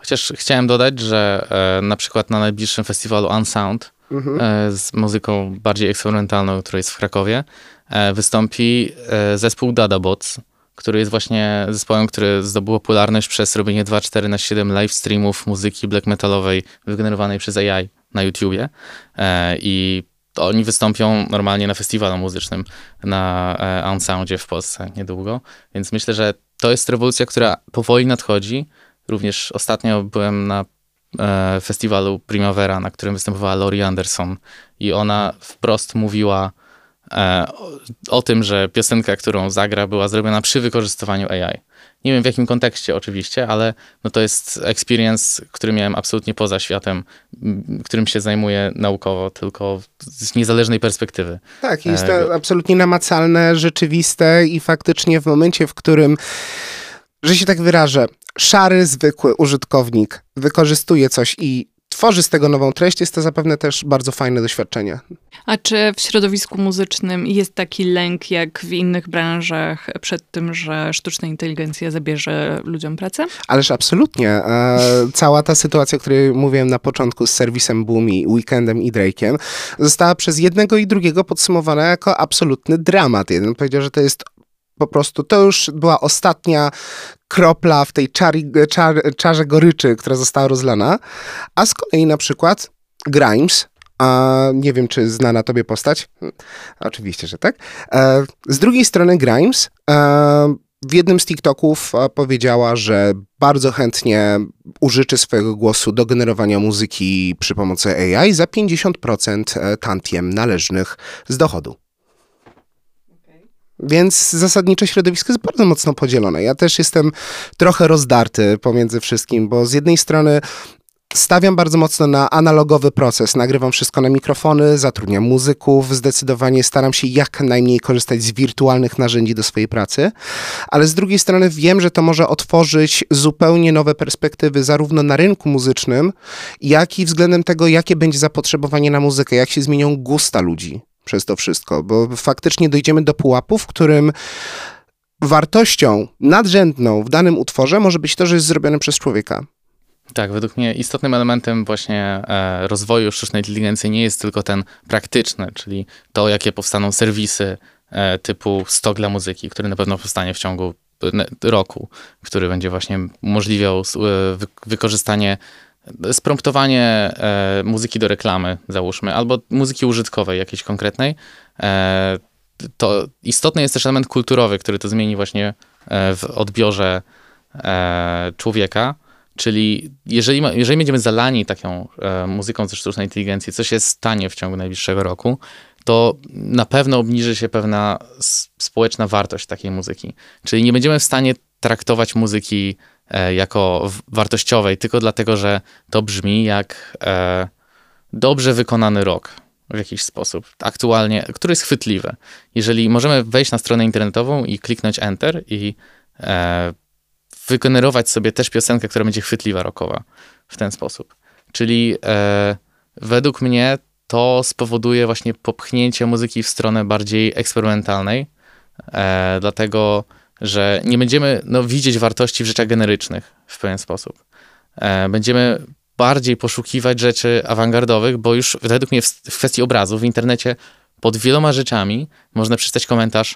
Chociaż chciałem dodać, że e, na przykład na najbliższym festiwalu Unsound mhm. e, z muzyką bardziej eksperymentalną, która jest w Krakowie, e, wystąpi e, zespół Dadabots, który jest właśnie zespołem, który zdobył popularność przez robienie 2-4 na 7 live streamów muzyki black metalowej wygenerowanej przez AI na YouTubie. E, I oni wystąpią normalnie na festiwalu muzycznym na e, Unsoundzie w Polsce niedługo. Więc myślę, że to jest rewolucja, która powoli nadchodzi. Również ostatnio byłem na e, festiwalu Primavera, na którym występowała Lori Anderson i ona wprost mówiła e, o, o, tym, że piosenka, którą zagra, była zrobiona przy wykorzystywaniu AI. Nie wiem w jakim kontekście oczywiście, ale no to jest experience, który miałem absolutnie poza światem, którym się zajmuję naukowo, tylko z niezależnej perspektywy. Tak, jest to e, absolutnie namacalne, rzeczywiste i faktycznie w momencie, w którym że się tak wyrażę, szary, zwykły użytkownik wykorzystuje coś i tworzy z tego nową treść, jest to zapewne też bardzo fajne doświadczenie. A czy w środowisku muzycznym jest taki lęk, jak w innych branżach, przed tym, że sztuczna inteligencja zabierze ludziom pracę? Ależ absolutnie. E, cała ta sytuacja, o której mówiłem na początku z serwisem Boomi, Weekendem i Drake'iem, została przez jednego i drugiego podsumowana jako absolutny dramat. Jeden powiedział, że to jest po prostu to już była ostatnia kropla w tej czari, czar, czarze goryczy, która została rozlana. A z kolei na przykład Grimes, a nie wiem, czy znana tobie postać. Hm, oczywiście, że tak. E, z drugiej strony Grimes e, w jednym z TikToków e, powiedziała, że bardzo chętnie użyczy swojego głosu do generowania muzyki przy pomocy AI za 50% tantiem należnych z dochodu. Więc zasadniczo środowisko jest bardzo mocno podzielone. Ja też jestem trochę rozdarty pomiędzy wszystkim, bo z jednej strony stawiam bardzo mocno na analogowy proces. Nagrywam wszystko na mikrofony, zatrudniam muzyków, zdecydowanie staram się jak najmniej korzystać z wirtualnych narzędzi do swojej pracy, ale z drugiej strony wiem, że to może otworzyć zupełnie nowe perspektywy zarówno na rynku muzycznym, jak i względem tego, jakie będzie zapotrzebowanie na muzykę, jak się zmienią gusta ludzi przez to wszystko, bo faktycznie dojdziemy do pułapu, w którym wartością nadrzędną w danym utworze może być to, że jest zrobione przez człowieka. Tak, według mnie istotnym elementem właśnie e, rozwoju sztucznej inteligencji nie jest tylko ten praktyczny, czyli to, jakie powstaną serwisy e, typu stok dla muzyki, który na pewno powstanie w ciągu roku, który będzie właśnie umożliwiał e, wykorzystanie spromptowanie e, muzyki do reklamy, załóżmy, albo muzyki użytkowej jakiejś konkretnej, e, to istotny jest też element kulturowy, który to zmieni właśnie e, w odbiorze e, człowieka. Czyli jeżeli, jeżeli będziemy zalani taką e, muzyką ze sztucznej inteligencji, co się stanie w ciągu najbliższego roku, to na pewno obniży się pewna społeczna wartość takiej muzyki. Czyli nie będziemy w stanie traktować muzyki jako wartościowej, tylko dlatego, że to brzmi jak e, dobrze wykonany rok w jakiś sposób, aktualnie, który jest chwytliwy. Jeżeli możemy wejść na stronę internetową i kliknąć Enter i e, wygenerować sobie też piosenkę, która będzie chwytliwa rokowa w ten sposób. Czyli e, według mnie to spowoduje właśnie popchnięcie muzyki w stronę bardziej eksperymentalnej, e, dlatego że nie będziemy no, widzieć wartości w rzeczach generycznych w pewien sposób. E, będziemy bardziej poszukiwać rzeczy awangardowych, bo już według mnie w, kwestii obrazu w internecie pod wieloma rzeczami można przeczytać komentarz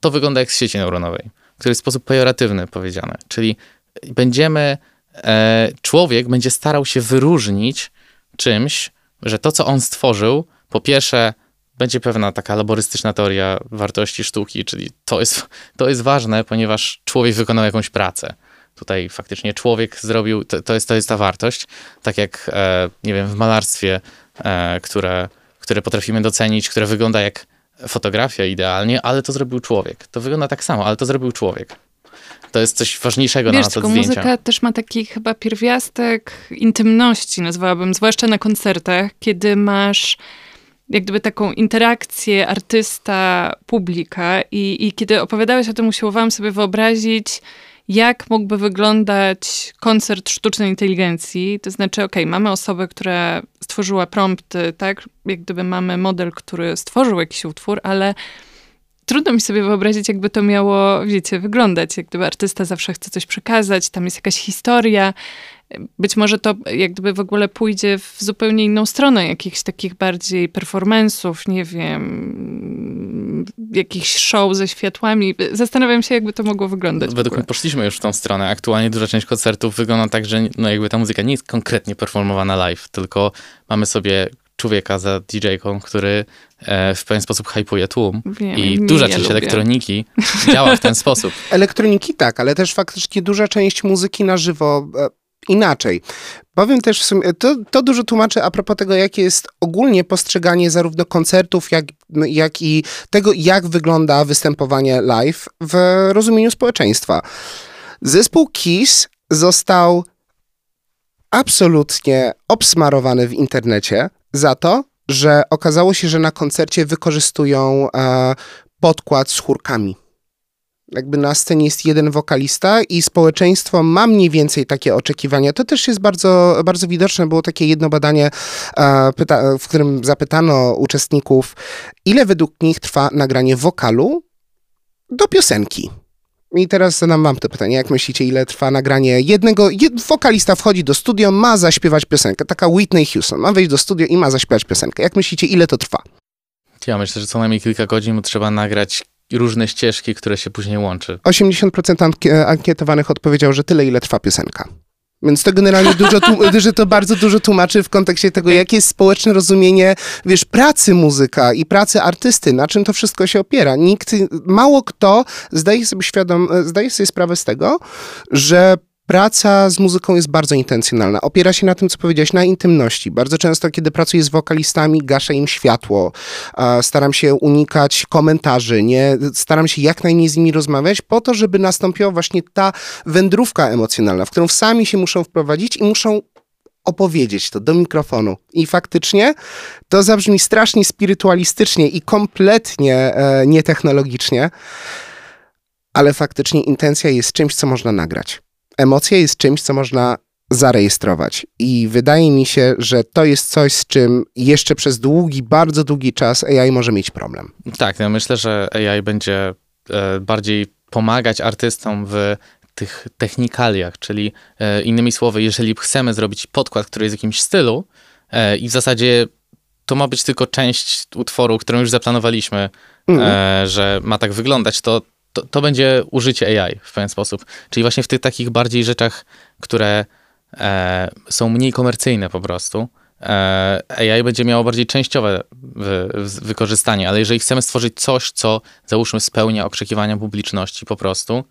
to wygląda jak z sieci neuronowej, który w sposób pejoratywny powiedziane. Czyli będziemy, e, człowiek będzie starał się wyróżnić czymś, że to, co on stworzył, po pierwsze będzie pewna taka laborystyczna teoria wartości sztuki, czyli to jest, to jest ważne, ponieważ człowiek wykonał jakąś pracę. Tutaj faktycznie człowiek zrobił, to, to jest, to jest ta wartość, tak jak, e, nie wiem, w malarstwie, e, które, które potrafimy docenić, które wygląda jak fotografia idealnie, ale to zrobił człowiek. To wygląda tak samo, ale to zrobił człowiek. To jest coś ważniejszego Wiesz, na to zdjęcia. muzyka też ma taki chyba pierwiastek intymności, nazwałabym, zwłaszcza na koncertach, kiedy masz jak gdyby taką interakcję artysta-publika i, i kiedy opowiadałeś o tym, usiłowałam sobie wyobrazić, jak mógłby wyglądać koncert sztucznej inteligencji. To znaczy, ok, mamy osobę, która stworzyła prompty, tak? Jak gdyby mamy model, który stworzył jakiś utwór, ale trudno mi sobie wyobrazić, jakby to miało, wiecie, wyglądać. Jak gdyby artysta zawsze chce coś przekazać, tam jest jakaś historia. Być może to jak gdyby w ogóle pójdzie w zupełnie inną stronę, jakichś takich bardziej performance'ów, nie wiem, jakichś show ze światłami. Zastanawiam się, jakby to mogło wyglądać. Według mnie poszliśmy już w tą stronę. Aktualnie duża część koncertów wygląda tak, że no jakby ta muzyka nie jest konkretnie performowana live, tylko mamy sobie człowieka za DJ-ką, który e, w pewien sposób hypuje tłum. Wiem, I duża lubię. część elektroniki *laughs* działa w ten sposób. Elektroniki tak, ale też faktycznie duża część muzyki na żywo e, inaczej. Powiem też w sumie, to, to dużo tłumaczy a propos tego, jakie jest ogólnie postrzeganie zarówno koncertów, jak, jak i tego, jak wygląda występowanie live w rozumieniu społeczeństwa. Zespół Kiss został absolutnie obsmarowany w internecie za to, że okazało się, że na koncercie wykorzystują e, podkład z chórkami. Jakby na scenie jest jeden wokalista i społeczeństwo ma mniej więcej takie oczekiwania. To też jest bardzo, bardzo widoczne. Było takie jedno badanie, e, w którym zapytano uczestników, ile według nich trwa nagranie wokalu do piosenki. I teraz zadam wam to pytanie, jak myślicie, ile trwa nagranie jednego, jed, wokalista wchodzi do studio, ma zaśpiewać piosenkę, taka Whitney Houston, ma wejść do studia i ma zaśpiewać piosenkę. Jak myślicie, ile to trwa? Ja myślę, że co najmniej kilka godzin trzeba nagrać różne ścieżki, które się później łączy. 80% anki- ankietowanych odpowiedział, że tyle, ile trwa piosenka. Więc to generalnie dużo, *laughs* że to bardzo dużo tłumaczy w kontekście tego, jakie jest społeczne rozumienie, wiesz, pracy muzyka i pracy artysty, na czym to wszystko się opiera. Nikt, mało kto zdaje sobie świadom, zdaje sobie sprawę z tego, że praca z muzyką jest bardzo intencjonalna. Opiera się na tym, co powiedziałeś, na intymności. Bardzo często, kiedy pracuję z wokalistami, gaszę im światło. Staram się unikać komentarzy, nie? Staram się jak najmniej z nimi rozmawiać, po to, żeby nastąpiła właśnie ta wędrówka emocjonalna, w którą sami się muszą wprowadzić i muszą opowiedzieć to do mikrofonu. I faktycznie to zabrzmi strasznie spirytualistycznie i kompletnie e, nietechnologicznie, ale faktycznie intencja jest czymś, co można nagrać. Emocja jest czymś, co można zarejestrować. I wydaje mi się, że to jest coś, z czym jeszcze przez długi, bardzo długi czas AI może mieć problem. Tak, ja myślę, że AI będzie e, bardziej pomagać artystom w tych technikaliach, czyli e, innymi słowy, jeżeli chcemy zrobić podkład, który jest w jakimś stylu e, i w zasadzie to ma być tylko część utworu, którą już zaplanowaliśmy, e, że ma tak wyglądać, to, to, to będzie użycie AI w pewien sposób. Czyli właśnie w tych takich bardziej rzeczach, które e, są mniej komercyjne po prostu, e, AI będzie miało bardziej częściowe wy, wy- wykorzystanie, ale jeżeli chcemy stworzyć coś, co załóżmy spełnia oczekiwania publiczności po prostu,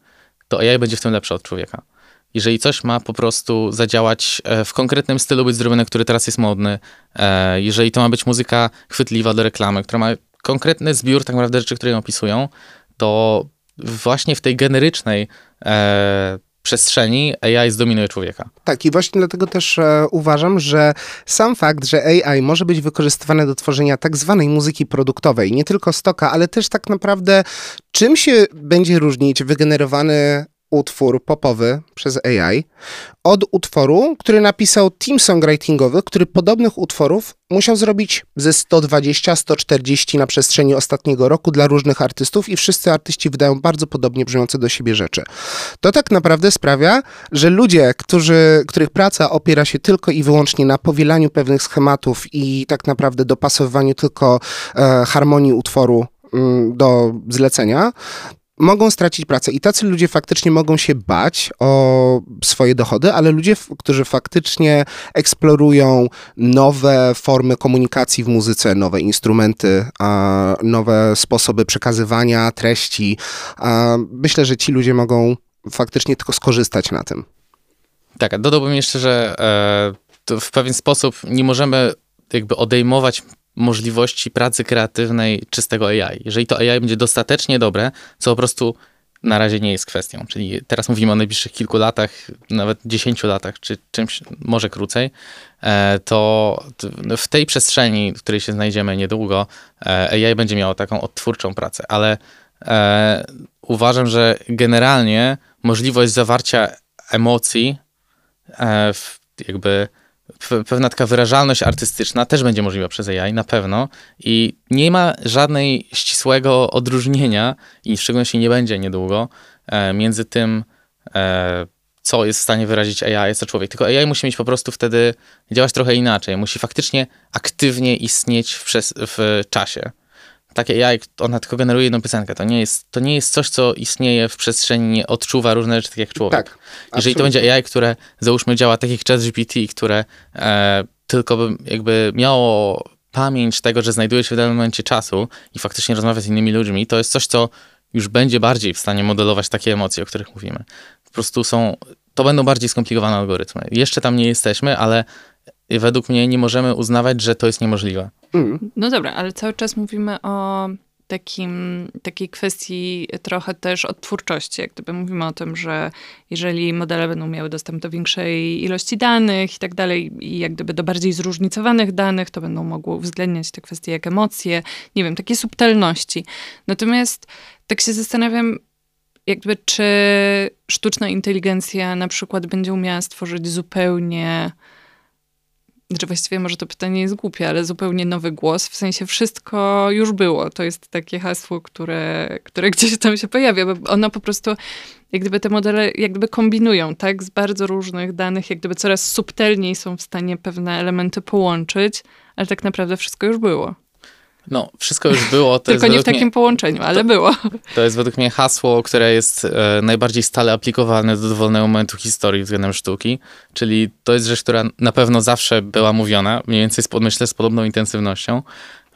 to AI będzie w tym lepsze od człowieka. Jeżeli coś ma po prostu zadziałać e, w konkretnym stylu, być zrobione, który teraz jest modny, e, jeżeli to ma być muzyka chwytliwa do reklamy, która ma konkretny zbiór tak naprawdę rzeczy, które ją opisują, to właśnie w tej generycznej e, przestrzeni AI zdominuje człowieka. Tak, i właśnie dlatego też e, uważam, że sam fakt, że AI może być wykorzystywane do tworzenia tak zwanej muzyki produktowej, nie tylko stoka, ale też tak naprawdę czym się będzie różnić wygenerowany utwór popowy przez AI od utworu, który napisał team songwritingowy, który podobnych utworów musiał zrobić ze 120-140 na przestrzeni ostatniego roku dla różnych artystów i wszyscy artyści wydają bardzo podobnie brzmiące do siebie rzeczy. To tak naprawdę sprawia, że ludzie, którzy, których praca opiera się tylko i wyłącznie na powielaniu pewnych schematów i tak naprawdę dopasowywaniu tylko e, harmonii utworu mm, do zlecenia, mogą stracić pracę. I tacy ludzie faktycznie mogą się bać o swoje dochody, ale ludzie, którzy faktycznie eksplorują nowe formy komunikacji w muzyce, nowe instrumenty, nowe sposoby przekazywania treści, myślę, że ci ludzie mogą faktycznie tylko skorzystać na tym. Tak, dodałbym jeszcze, że e, w pewien sposób nie możemy jakby odejmować możliwości pracy kreatywnej czystego AI. Jeżeli to AI będzie dostatecznie dobre, co po prostu na razie nie jest kwestią, czyli teraz mówimy o najbliższych kilku latach, nawet dziesięciu latach, czy czymś może krócej, e, to w tej przestrzeni, w której się znajdziemy niedługo, e, AI będzie miało taką odtwórczą pracę, ale e, uważam, że generalnie możliwość zawarcia emocji, w, jakby pewna taka wyrażalność artystyczna też będzie możliwa przez AI, na pewno. I nie ma żadnej ścisłego odróżnienia, i w szczególności nie będzie niedługo, e, między tym, e, co jest w stanie wyrazić AI, co człowiek. Tylko AI musi mieć po prostu wtedy działać trochę inaczej. Musi faktycznie aktywnie istnieć w, w czasie. Takie AI, ona tylko generuje jedną piosenkę. To nie, jest, to nie jest coś, co istnieje w przestrzeni, nie odczuwa różne rzeczy tak jak człowiek. Tak. Jeżeli to będzie AI, które załóżmy działa tak jak ChatGPT, które e, tylko by jakby miało pamięć tego, że znajduje się w danym momencie czasu i faktycznie rozmawia z innymi ludźmi, to jest coś, co już będzie bardziej w stanie modelować takie emocje, o których mówimy. Po prostu są, to będą bardziej skomplikowane algorytmy. Jeszcze tam nie jesteśmy, ale według mnie nie możemy uznawać, że to jest niemożliwe. Mm. No dobra, ale cały czas mówimy o takim, takiej kwestii trochę też odtwórczości. Jak gdyby mówimy o tym, że jeżeli modele będą miały dostęp do większej ilości danych i tak dalej, i jak gdyby do bardziej zróżnicowanych danych, to będą mogły uwzględniać te kwestie jak emocje, nie wiem, takie subtelności. Natomiast tak się zastanawiam, jakby czy sztuczna inteligencja na przykład będzie umiała stworzyć zupełnie znaczy właściwie może to pytanie jest głupie, ale zupełnie nowy głos, w sensie wszystko już było. To jest takie hasło, które, które *laughs* gdzieś tam się pojawia, bo ono po prostu, jak gdyby te modele, jak gdyby kombinują, tak, z bardzo różnych danych, jak gdyby coraz subtelniej są w stanie pewne elementy połączyć, ale tak naprawdę wszystko już było. No, wszystko już było. To *laughs* Tylko nie w takim mnie, połączeniu, ale to, było. To jest według mnie hasło, które jest e, najbardziej stale aplikowane do dowolnego momentu historii względem sztuki, czyli to jest rzecz, która na pewno zawsze była mówiona, mniej więcej z, myślę z podobną intensywnością.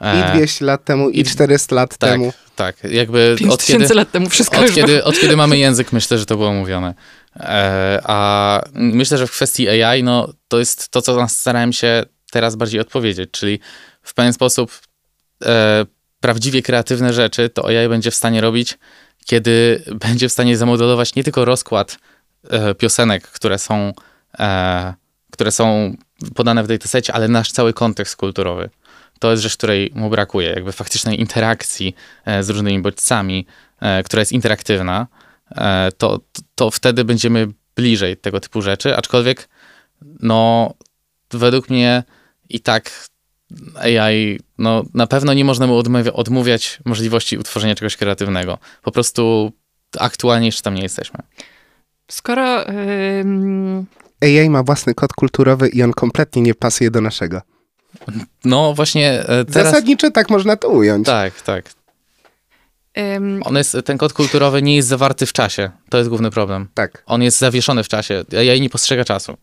E, I 200 lat temu, i, i 400 lat tak, temu. Tak, jakby od kiedy, lat temu wszystko od kiedy, od kiedy mamy język, myślę, że to było mówione. E, a myślę, że w kwestii AI, no to jest to, co starałem się teraz bardziej odpowiedzieć, czyli w pewien sposób e, prawdziwie kreatywne rzeczy, to AI będzie w stanie robić, kiedy *laughs* będzie w stanie zamodelować nie tylko rozkład e, piosenek, które są, e, które są podane w datasecie, ale nasz cały kontekst kulturowy. To jest rzecz, której mu brakuje, jakby faktycznej interakcji e, z różnymi bodźcami, e, która jest interaktywna, e, to, to wtedy będziemy bliżej tego typu rzeczy, aczkolwiek no według mnie i tak AI, no na pewno nie można mu odmawia, odmówiać możliwości utworzenia czegoś kreatywnego. Po prostu aktualnie jeszcze tam nie jesteśmy. Skoro... Yy... AI ma własny kod kulturowy i on kompletnie nie pasuje do naszego. No właśnie e, teraz... Zasadniczo tak można to ująć. Tak, tak. On jest, ten kod kulturowy nie jest zawarty w czasie. To jest główny problem. Tak. On jest zawieszony w czasie. AI nie postrzega czasu.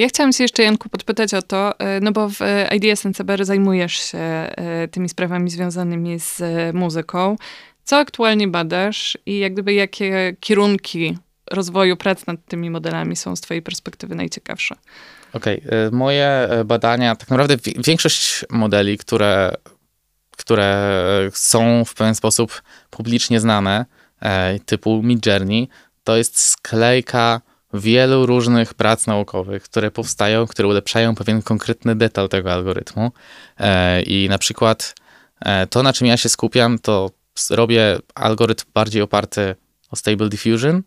Ja chciałam się jeszcze, Janku, podpytać o to, e, no bo w e, IDS NCBR zajmujesz się e, tymi sprawami związanymi z muzyką. Co aktualnie badasz i jak gdyby jakie kierunki rozwoju prac nad tymi modelami są z twojej perspektywy najciekawsze? Okej, okay. moje badania, tak naprawdę większość modeli, które, które są w pewien sposób publicznie znane, typu Midjourney, to jest sklejka wielu różnych prac naukowych, które powstają, które ulepszają pewien konkretny detal tego algorytmu. E, I na przykład e, to, na czym ja się skupiam, to robię algorytm bardziej oparty o Stable Diffusion,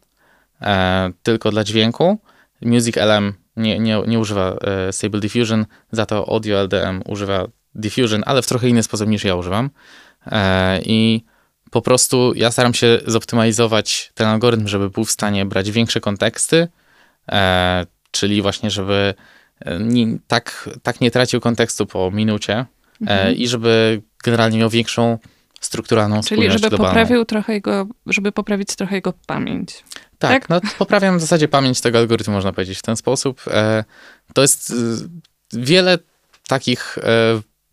e, tylko dla dźwięku. Music LM nie, nie, nie używa Stable Diffusion, za to Audio LDM używa Diffusion, ale w trochę inny sposób niż ja używam. I po prostu ja staram się zoptymalizować ten algorytm, żeby był w stanie brać większe konteksty, e, czyli właśnie, żeby e, nie, tak, tak nie tracił kontekstu po minucie e, mhm. i żeby generalnie miał większą strukturalną Czyli spójność żeby globalną. poprawił trochę jego, żeby poprawić trochę jego pamięć. Tak, tak? no poprawiam w zasadzie pamięć tego algorytmu, można powiedzieć w ten sposób. E, to jest wiele takich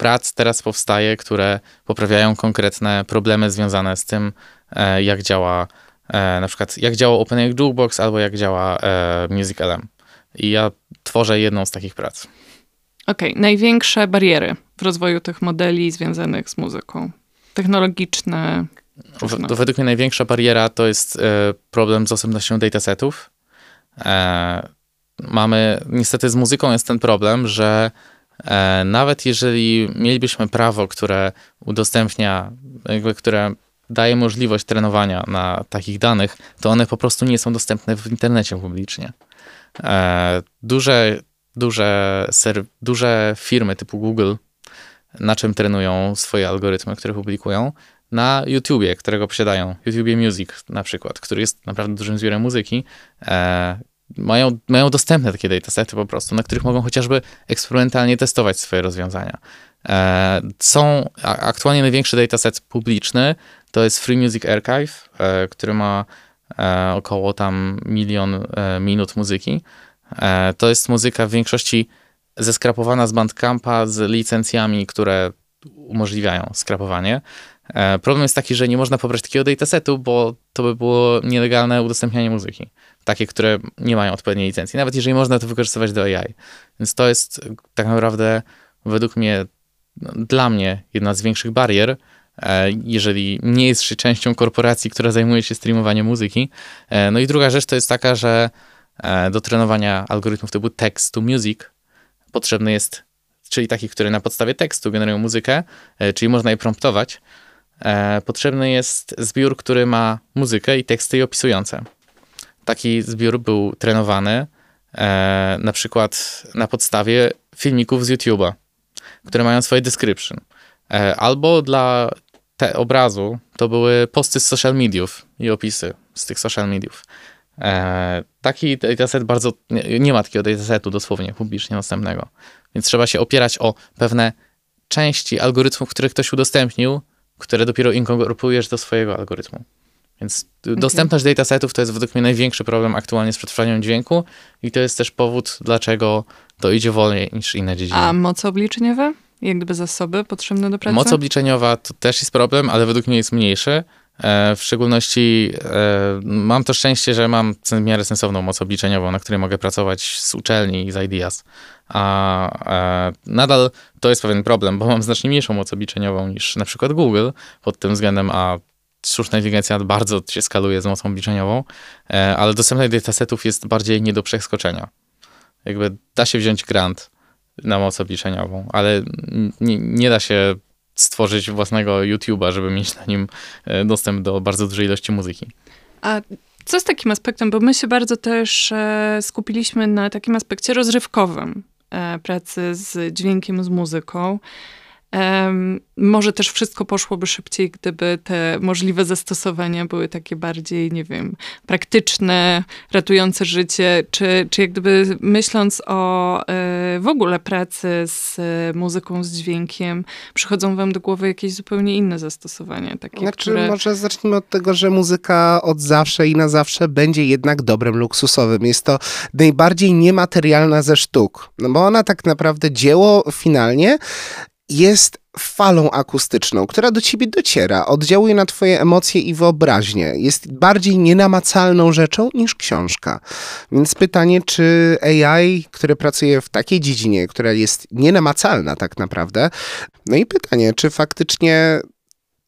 prac teraz powstaje, które poprawiają konkretne problemy związane z tym, e, jak działa e, na przykład jak działa OpenAI Jukebox albo jak działa e, Music LM. I ja tworzę jedną z takich prac. Okej, okay. największe bariery w rozwoju tych modeli związanych z muzyką? Technologiczne? W, według mnie największa bariera to jest problem z dostępnością datasetów. mamy, niestety z muzyką jest ten problem, że nawet jeżeli mielibyśmy prawo, które udostępnia, które daje możliwość trenowania na takich danych, to one po prostu nie są dostępne w internecie publicznie. E, duże, duże, ser, duże firmy typu Google, na czym trenują swoje algorytmy, które publikują? Na YouTubie, którego posiadają. YouTube Music na przykład, który jest naprawdę dużym zbiorem muzyki. Mają, mają dostępne takie datasety po prostu, na których mogą chociażby eksperymentalnie testować swoje rozwiązania. E, są aktualnie największy dataset publiczny, to jest Free Music Archive, e, który ma e, około tam milion minut muzyki. To jest muzyka w większości zeskrapowana z Bandcampa z licencjami, które umożliwiają skrapowanie. Problem jest taki, że nie można pobrać takiego datasetu, bo to by było nielegalne udostępnianie muzyki. Takie, które nie mają odpowiedniej licencji. Nawet jeżeli można to wykorzystywać do AI. Więc to jest tak naprawdę według mnie dla mnie jedna z większych barier, e, jeżeli nie jest się częścią korporacji, która zajmuje się streamowaniem muzyki. E, no i druga rzecz to jest taka, że e, do trenowania algorytmów typu text to music potrzebny jest, czyli takich, które na podstawie tekstu generują muzykę, czyli można je promptować, potrzebny jest zbiór, który ma muzykę i teksty opisujące. Taki zbiór był trenowany na przykład na podstawie filmików z YouTube'a które mają swoje description. E, albo dla te obrazu to były posty z social mediów i opisy z tych social mediów. E, taki dataset bardzo, nie, nie ma takiego datasetu dosłownie publicznie dostępnego. Więc trzeba się opierać o pewne części algorytmów, które ktoś udostępnił, które dopiero inkorporujesz do swojego algorytmu. Więc okay. dostępność datasetów to jest według mnie największy problem aktualnie z przetwarzaniem dźwięku i to jest też powód, dlaczego to idzie wolniej niż inne dziedziny. A moce obliczeniowe? Jak gdyby zasoby potrzebne do pracy? Moc obliczeniowa to też jest problem, ale według mnie jest mniejszy. E, w szczególności e, mam to szczęście, że mam w miarę sensowną moc obliczeniową, na której mogę pracować z uczelni i z IDEAS. A e, nadal to jest pewien problem, bo mam znacznie mniejszą moc obliczeniową niż na przykład Google pod tym względem, a sztuczna inteligencja bardzo się skaluje z mocą obliczeniową, ale dostępność datasetów jest bardziej nie do przeskoczenia. Jakby da się wziąć grant na moc obliczeniową, ale nie, nie da się stworzyć własnego YouTube'a, żeby mieć na nim e, dostęp do bardzo dużej ilości muzyki. A co z takim aspektem? Bo my się bardzo też e, skupiliśmy na takim aspekcie rozrywkowym e, pracy z dźwiękiem, z muzyką. Może też wszystko poszłoby szybciej, gdyby te możliwe zastosowania były takie bardziej, nie wiem, praktyczne, ratujące życie, czy, czy jak gdyby myśląc o y, w ogóle pracy z y, muzyką, z dźwiękiem, przychodzą wam do głowy jakieś zupełnie inne zastosowania? Takie, znaczy, które... może zacznijmy od tego, że muzyka od zawsze i na zawsze będzie jednak dobrem luksusowym. Jest to najbardziej niematerialna ze sztuk, no bo ona tak naprawdę dzieło finalnie jest falą akustyczną, która do ciebie dociera, oddziałuje na twoje emocje i wyobraźnię. Jest bardziej nienamacalną rzeczą niż książka. Więc pytanie, czy AI, które pracuje w takiej dziedzinie, która jest nienamacalna tak naprawdę, no i pytanie, czy faktycznie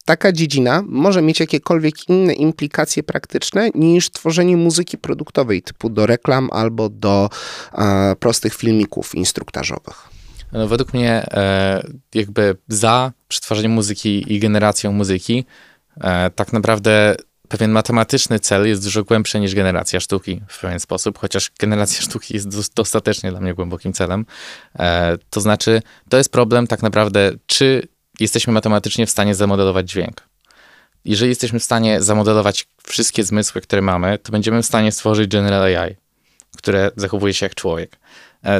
taka dziedzina może mieć jakiekolwiek inne implikacje praktyczne niż tworzenie muzyki produktowej typu do reklam albo do e, prostych filmików instruktażowych. No, według mnie e, jakby za przetwarzaniem muzyki i generacją muzyki e, tak naprawdę pewien matematyczny cel jest dużo głębszy niż generacja sztuki w pewien sposób, chociaż generacja *laughs* sztuki jest dostatecznie dla mnie głębokim celem. E, to znaczy, to jest problem tak naprawdę, czy jesteśmy matematycznie w stanie zamodelować dźwięk. Jeżeli jesteśmy w stanie zamodelować wszystkie zmysły, które mamy, to będziemy w stanie stworzyć General AI, które zachowuje się jak człowiek.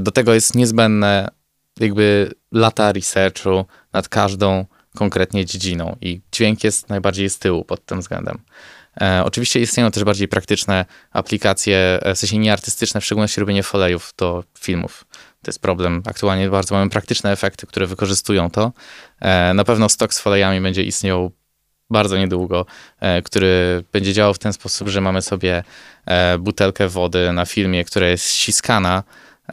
Do tego jest niezbędne jakby lata researchu nad każdą konkretnie dziedziną i dźwięk jest najbardziej z tyłu pod tym względem. E, oczywiście istnieją też bardziej praktyczne aplikacje, e, w sensie nieartystyczne, w szczególności robienie folejów do filmów. To jest problem. Aktualnie bardzo mamy praktyczne efekty, które wykorzystują to. E, na pewno stok z folejami będzie istniał bardzo niedługo, e, który będzie działał w ten sposób, że mamy sobie e, butelkę wody na filmie, która jest ściskana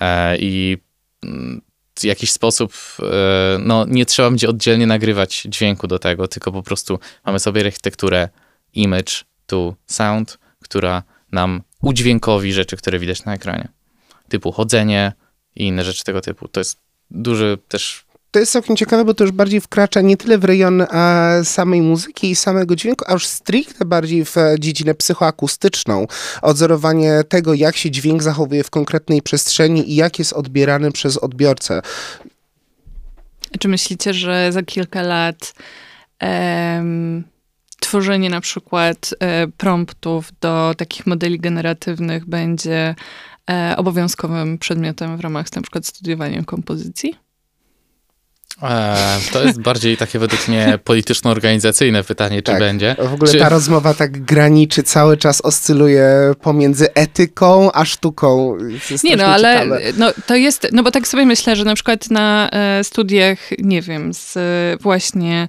e, i mm, jakiś sposób, e, no nie trzeba będzie oddzielnie nagrywać dźwięku do tego, tylko po prostu mamy sobie architekturę image to sound, która nam udźwiękowi rzeczy, które widać na ekranie. Typu chodzenie i inne rzeczy tego typu. To jest duży też To jest całkiem ciekawe, bo to już bardziej wkracza nie tyle w rejon e, samej muzyki i samego dźwięku, a już stricte bardziej w e, dziedzinę psychoakustyczną. Odzorowanie tego, jak się dźwięk zachowuje w konkretnej przestrzeni i jak jest odbierany przez odbiorcę. Czy myślicie, że za kilka lat em, tworzenie na przykład e, promptów do takich modeli generatywnych będzie e, obowiązkowym przedmiotem w ramach na przykład studiowania kompozycji? E, to jest bardziej takie według mnie polityczno-organizacyjne pytanie, czy Tak. będzie. W ogóle Czy- ta rozmowa tak graniczy, cały czas oscyluje pomiędzy etyką a sztuką. Nie, no ale ciekawe. no, to jest, no bo tak sobie myślę, że na przykład na e, studiach, nie wiem, z e, właśnie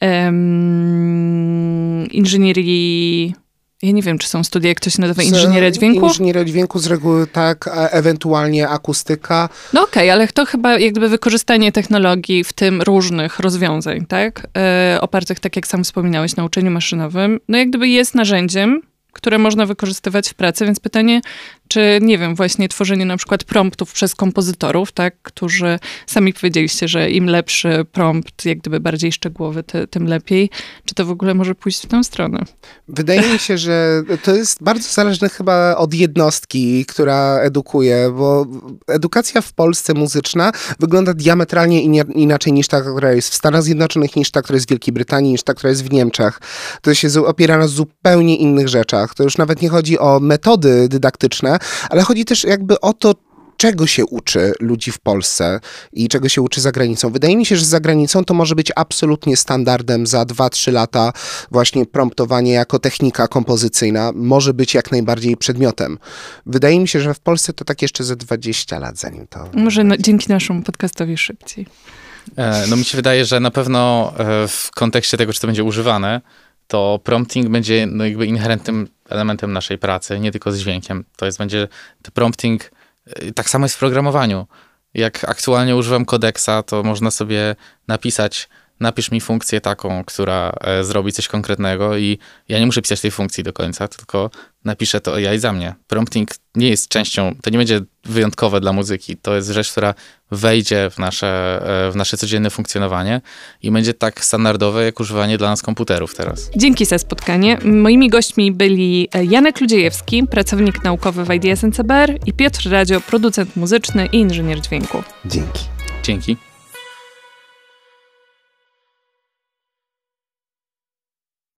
em, inżynierii, ja nie wiem, czy są studia, jak to się nazywa, inżynieria dźwięku? Inżynieria dźwięku z reguły tak, ewentualnie akustyka. No okej, ale to chyba jak gdyby wykorzystanie technologii, w tym różnych rozwiązań, tak? E, opartych, tak jak sam wspominałeś, na uczeniu maszynowym, no jak gdyby jest narzędziem, które można wykorzystywać w pracy, więc pytanie, czy, nie wiem, właśnie tworzenie na przykład promptów przez kompozytorów, tak, którzy sami powiedzieliście, że im lepszy prompt, jak gdyby bardziej szczegółowy, ty, tym lepiej, czy to w ogóle może pójść w tę stronę? Wydaje mi się, że to jest bardzo zależne chyba od jednostki, która edukuje, bo edukacja w Polsce muzyczna wygląda diametralnie inaczej niż ta, która jest w Stanach Zjednoczonych, niż ta, która jest w Wielkiej Brytanii, niż ta, która jest w Niemczech. To się opiera na zupełnie innych rzeczach. To już nawet nie chodzi o metody dydaktyczne, ale chodzi też jakby o to, czego się uczy ludzi w Polsce i czego się uczy za granicą. Wydaje mi się, że za granicą to może być absolutnie standardem za 2-3 lata właśnie promptowanie jako technika kompozycyjna może być jak najbardziej przedmiotem. Wydaje mi się, że w Polsce to tak jeszcze ze 20 lat zanim to... Może na, dzięki naszemu podcastowi szybciej. E, No mi się wydaje, że na pewno e, w kontekście tego, czy to będzie używane, to prompting będzie no jakby inherentnym elementem naszej pracy, nie tylko z dźwiękiem. To jest będzie prompting, e, tak samo jest w programowaniu. Jak aktualnie używam kodeksa, to można sobie napisać, napisz mi funkcję taką, która e, zrobi coś konkretnego i ja nie muszę pisać tej funkcji do końca, tylko napiszę to AI za mnie. Prompting nie jest częścią, to nie będzie wyjątkowe dla muzyki. To jest rzecz, która wejdzie w nasze, e, w nasze codzienne funkcjonowanie i będzie tak standardowe, jak używanie dla nas komputerów teraz. Dzięki za spotkanie. Moimi gośćmi byli e, Janek Ludziejewski, pracownik naukowy w IDS NCBR i Piotr Radio, producent muzyczny i inżynier dźwięku. Dzięki. Dzięki.